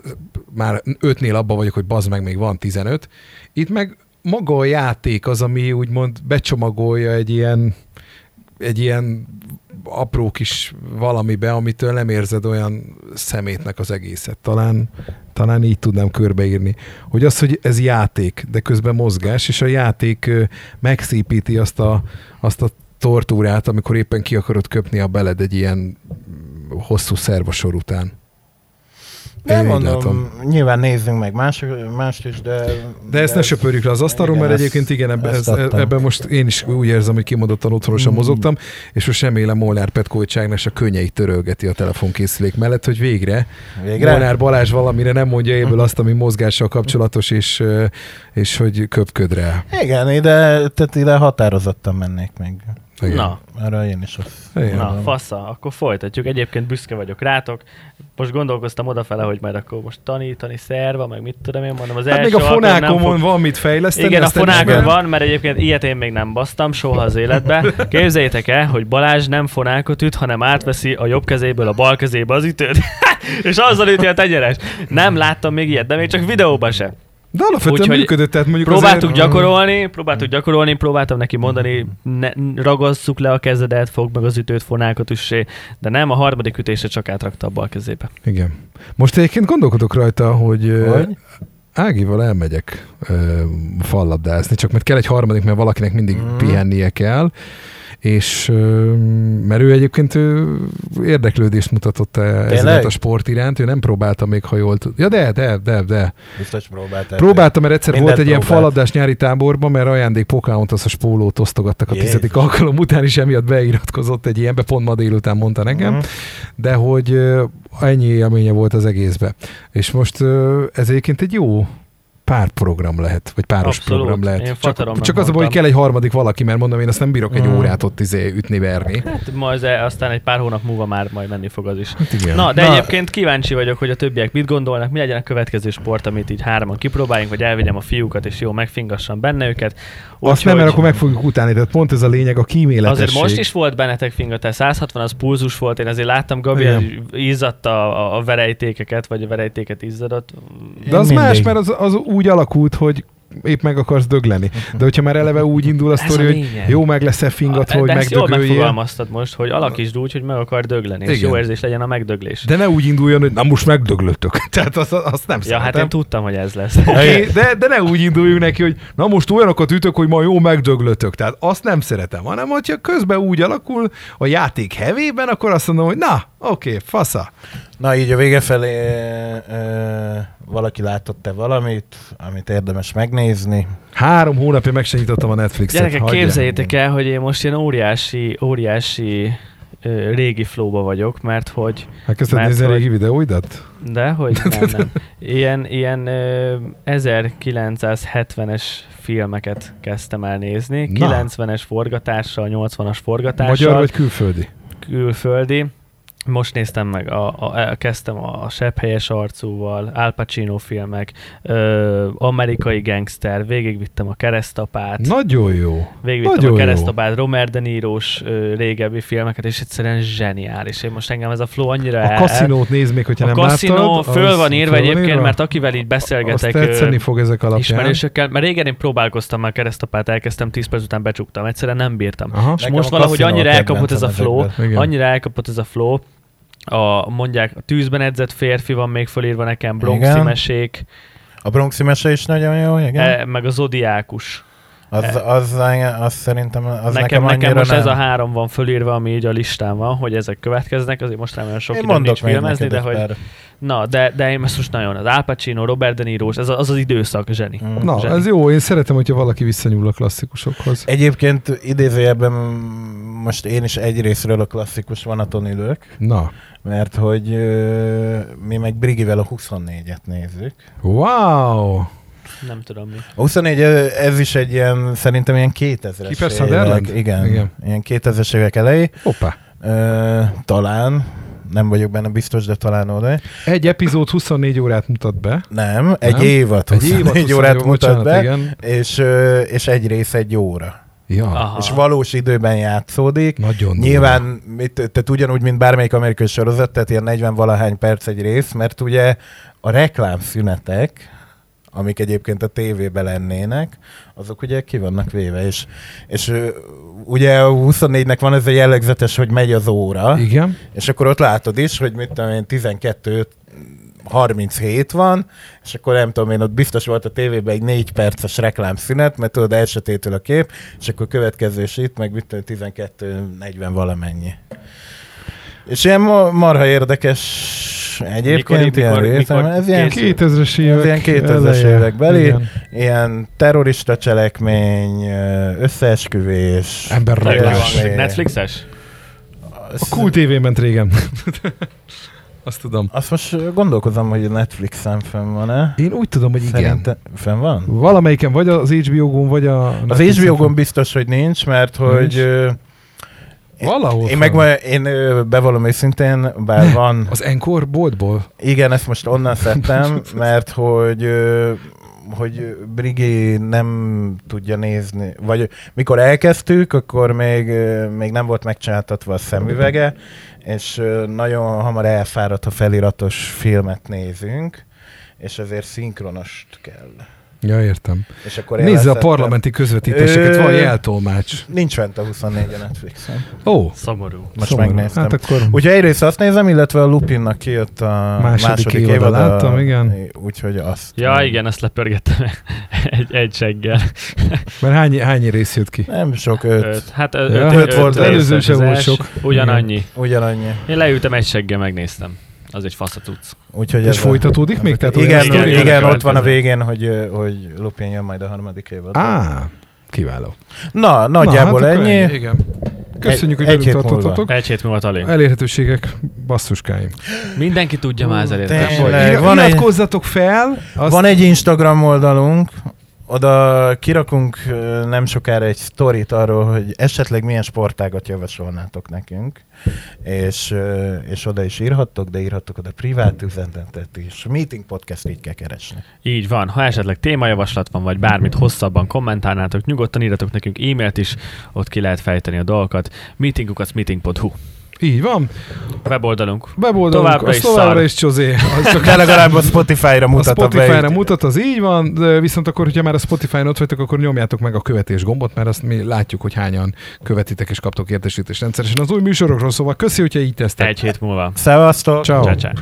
már ötnél abban vagyok, hogy bazd meg, még van 15. Itt meg maga a játék az, ami úgymond becsomagolja egy ilyen, egy ilyen apró kis valamibe, amitől nem érzed olyan szemétnek az egészet. Talán, talán így tudnám körbeírni. Hogy az, hogy ez játék, de közben mozgás, és a játék megszépíti azt a, azt a tortúrát, amikor éppen ki akarod köpni a beled egy ilyen hosszú szervasor után. Nem így mondom, látom. nyilván nézzünk meg más, mást is, de... De ezt ne söpörjük le az asztalról, Igen, mert ezt- egyébként igen, ebben, ez, ebben most én is úgy érzem, hogy kimondottan otthonosan Mm. mozogtam, és most remélem Molnár Petkovics Ágnes a könnyeit törölgeti a telefonkészülék mellett, hogy végre, Végre? Molnár Balázs valamire nem mondja ebből azt, ami mozgással kapcsolatos, és, és hogy köpköd rá. Igen, ide, tehát ide határozottan mennék még. Igen. Na, Arra én is azt. Na, fasza, akkor folytatjuk. Egyébként büszke vagyok rátok. Most gondolkoztam odafele, hogy majd akkor most tanítani szerva, meg mit tudom én mondom. Az Hát első még a fonákomon fog- van mit fejleszteni. Igen, a fonákon van, mert egyébként ilyet én még nem basztam soha az életbe. Képzeljétek el, hogy Balázs nem fonákot üt, hanem átveszi a jobb kezéből a bal kezébe az ütőt. és azzal üti a tegyeres. Nem láttam még ilyet, de még csak videóban se. De alapvetően Úgyhogy működött, tehát mondjuk Próbáltuk azért, gyakorolni, próbáltuk gyakorolni, próbáltam neki mondani, ne, ragasszuk le a kezedet, fogd meg az ütőt, fonákot üssé, de nem, a harmadik ütésre csak átrakta a bal kezébe. Igen. Most egyébként gondolkodok rajta, hogy, hogy? Ágival elmegyek ö, fallabdázni, csak mert kell egy harmadik, mert valakinek mindig mm. pihennie kell, és mert ő egyébként ő érdeklődést mutatott ez Tényleg? a sport iránt, ő nem próbálta még, ha jól tud. Ja, de, de, de, de. Biztos próbáltál. Próbáltam, mert egyszer Mindent volt egy ilyen próbált. fallabdás nyári táborban, mert ajándék Pocahontas a spólót osztogattak a Jézus. tizedik alkalom után, és emiatt beiratkozott egy ilyenbe, pont ma délután mondta nekem Mhm. de hogy ennyi élménye volt az egészbe. És most ez egyébként egy jó párprogram lehet, vagy páros Abszolút. program lehet. Én csak, csak az a baj, hogy kell egy harmadik valaki, mert mondom, én azt nem bírok egy Mm. órát ott izé ütni, verni. Hát majd e- aztán egy pár hónap múlva már majd menni fog az is. Hát igen. Na, de Na- egyébként kíváncsi vagyok, hogy a többiek mit gondolnak, mi legyen a következő sport, amit így hárman kipróbáljunk, vagy elvigyem a fiúkat, és jó megfingassam benne őket. azt nem, mert akkor meg fogjuk utálni, tehát pont ez a lényeg, a kíméletesség. Azért most is volt bennetek fingatás, 160 az pulzus volt, én azért láttam, Gabi Igen. izzatta a, a verejtékeket, vagy a verejtéket izzadott. De az Mindig. más, mert az, az úgy alakult, hogy épp meg akarsz dögleni. De hogyha már eleve úgy indul a sztori, hogy lényeg. jó meg lesz-e fingatva, hogy ezt jól megdögöljél. megfogalmaztad most, hogy alakítsd úgy, hogy meg akar dögleni, és Igen. jó érzés legyen a megdöglés. De ne úgy induljon, hogy na most megdöglöttök. Tehát azt, azt nem ja, hát én tudtam, hogy ez lesz. Okay, de, de ne úgy induljunk neki, hogy na most olyanokat ütök, hogy ma jó megdöglötök. Tehát azt nem szeretem, hanem hogyha közben úgy alakul a játék hevében, akkor azt mondom, hogy na, oké, okay, fasza. Na így a vége felé ö, valaki látott-e valamit, amit érdemes megnézni? Három hónapja meg sem nyitottam a Netflixet. Gyerekek, hagyjál. képzeljétek el, hogy én most ilyen óriási, óriási ö, régi flóba vagyok, mert hogy Elkezdted mert nézni a hogy- régi videóidat? De, hogy nem, nem. Ilyen, ilyen ö, 1970-es filmeket kezdtem el nézni, Na. 90-es forgatással, 80-as forgatással, Magyar vagy külföldi? külföldi. Most néztem meg, a, a, a, kezdtem a Sepphelyes arcúval, Al Pacino filmek, ö, amerikai gangster, végigvittem a keresztapát, Nagyon jó. végigvittem nagyon a jó. keresztapát, Robert De Niro-s ö, régebbi filmeket, és egyszerűen zseniális. Én most engem ez a flow annyira A kaszinót nézd még, hogyha a nem kaszinó láttad. föl van írva föl egyébként, írva? mert akivel így beszélgetek Azt tetszeni fog ezek alapján. ismerősökkel, mert régen én próbálkoztam már keresztapát, elkezdtem 10 perc után becsuktam, egyszerűen nem bírtam. Aha. És Nekem most valahogy annyira elkapott ez a flow, annyira elkapott ez a flow, a, mondják, a tűzben edzett férfi van még fölírva nekem, Bronxi Igen. mesék, A Bronxi mese is nagyon jó, igen. e, meg a Zodiákus. Az, az, az, szerintem az nekem, nekem, nekem most nem. ez a három van fölírva, ami így a listán van, hogy ezek következnek, azért most nem olyan sok Én időm nincs filmezni, de hogy pár. na, de, de én most nagyon, az Al Pacino, Robert De Niro, ez az az, időszak, zseni. Mm. Na, Zseni. ez jó, én szeretem, hogyha valaki visszanyúl a klasszikusokhoz. Egyébként idézőjelben most én is egy részről a klasszikus vonaton ülök, Na, mert hogy ö, mi meg Brigivel a 24-et nézzük. wow! Nem tudom mi. A 24 ö, ez is egy ilyen, szerintem ilyen 2000-es Keeper Sutherland? évek, igen, Igen. igen. ilyen 2000-es évek elejé, Hoppá. ö, talán, nem vagyok benne biztos, de talán oda. Egy epizód 24 órát mutat be. Nem, egy Nem? évad, Egy 24 évad 24 órát mutat bocsánat, be, Igen. és, és egy rész egy óra. Ja, Aha. És valós időben játszódik. nagyon Nyilván, mit, tehát ugyanúgy, mint bármelyik amerikai sorozat, tehát ilyen 40-valahány perc egy rész, mert ugye a reklámszünetek, amik egyébként a tévében lennének, azok ugye ki vannak véve, és, és ugye a 24-nek van ez a jellegzetes, hogy megy az óra. Igen. és akkor ott látod is, hogy mit tudom én, 12 37 van, és akkor nem tudom én, ott biztos volt a tévében egy 4 perces reklámszünet, mert tudod, elsötétül a kép, és akkor következő is itt, meg mit tudom, 12 40 valamennyi. És ilyen ma- marha érdekes is. Egyébként Mikor- ilyen mikor- ez ilyen, készült? 2000-es évek. ilyen 2000-es eleje. évek beli, Igen. ilyen terrorista cselekmény, összeesküvés. Emberrablás. Netflixes? A Cool TV ment régen. Azt tudom. Azt most gondolkozom, hogy a Netflixen fenn van-e. Én úgy tudom, hogy igen. Szerintem fenn van? Valamelyiken vagy az HBO-gon, vagy a... Az Netflixen HBO-gon biztos, hogy nincs, mert hogy... Nincs. Valahol Én fenn. meg én bevallom őszintén, bár van... Az Encore boltból? Igen, ezt most onnan szedtem, mert hogy hogy Brigi nem tudja nézni, vagy mikor elkezdtük, akkor még, még nem volt megcsináltatva a szemüvege, és nagyon hamar elfáradt, ha feliratos filmet nézünk, és ezért szinkronost kell. Ja, értem. És akkor Nézze a parlamenti közvetítéseket, Ö, van jeltolmács. Nincs fent a 24 a Netflixen. Ó, Szomorú. Most szomorú. megnéztem. Hát akkor Úgyhogy egyrészt azt nézem, illetve a Lupinnak kijött a Második második, évada évada. láttam, igen. Úgyhogy azt. Ja, igen, ezt lepörgettem egy, egy seggel. mert hány, hány rész jött ki? Nem sok, öt. Öt. Hát Ja, öt, öt öt, volt, öt előző sem volt sok. Ugyanannyi. Ugyanannyi. Én leültem egy seggel, megnéztem. Az egy fasz a tudsz. Úgyhogy És ez a- folytatódik még? Tehát igen, igen, igen, igen, ott van a végén, hogy, hogy Lupin jön majd a harmadik évad. Á, kiváló. Na, nagyjából Na, hát ennyi. Igen. Köszönjük, hogy egy velünk tartottatok. Egy hét múlva talán. Elérhetőségek, basszuskáim. Mindenki tudja már az elérhetőséget. van Iratkozzatok fel. Azt Van egy Instagram oldalunk, oda kirakunk nem sokára egy sztorit arról, hogy esetleg milyen sportágat javasolnátok nekünk, és, és oda is írhattok, de írhattok oda privát üzenetet is. Meeting podcast így kell keresni. Így van. Ha esetleg témajavaslat van, vagy bármit hosszabban kommentálnátok, nyugodtan írjatok nekünk e-mailt is, ott ki lehet fejteni a dolgokat. Meetingukat meeting.hu Így van. weboldalunk. Weboldalunk, Továbbra az is továbbra szar. is csozé. Az csak De legalább a Spotify-ra mutat a Spotify-ra mutat, az így van, de viszont akkor, hogyha már a Spotify-on ott vagytok, akkor nyomjátok meg a követés gombot, mert azt mi látjuk, hogy hányan követitek és kaptok értesítést rendszeresen az új műsorokról, szóval köszi, hogyha így tesztek. Egy hét múlva. Szevasztok! Ciao. Csá, csá.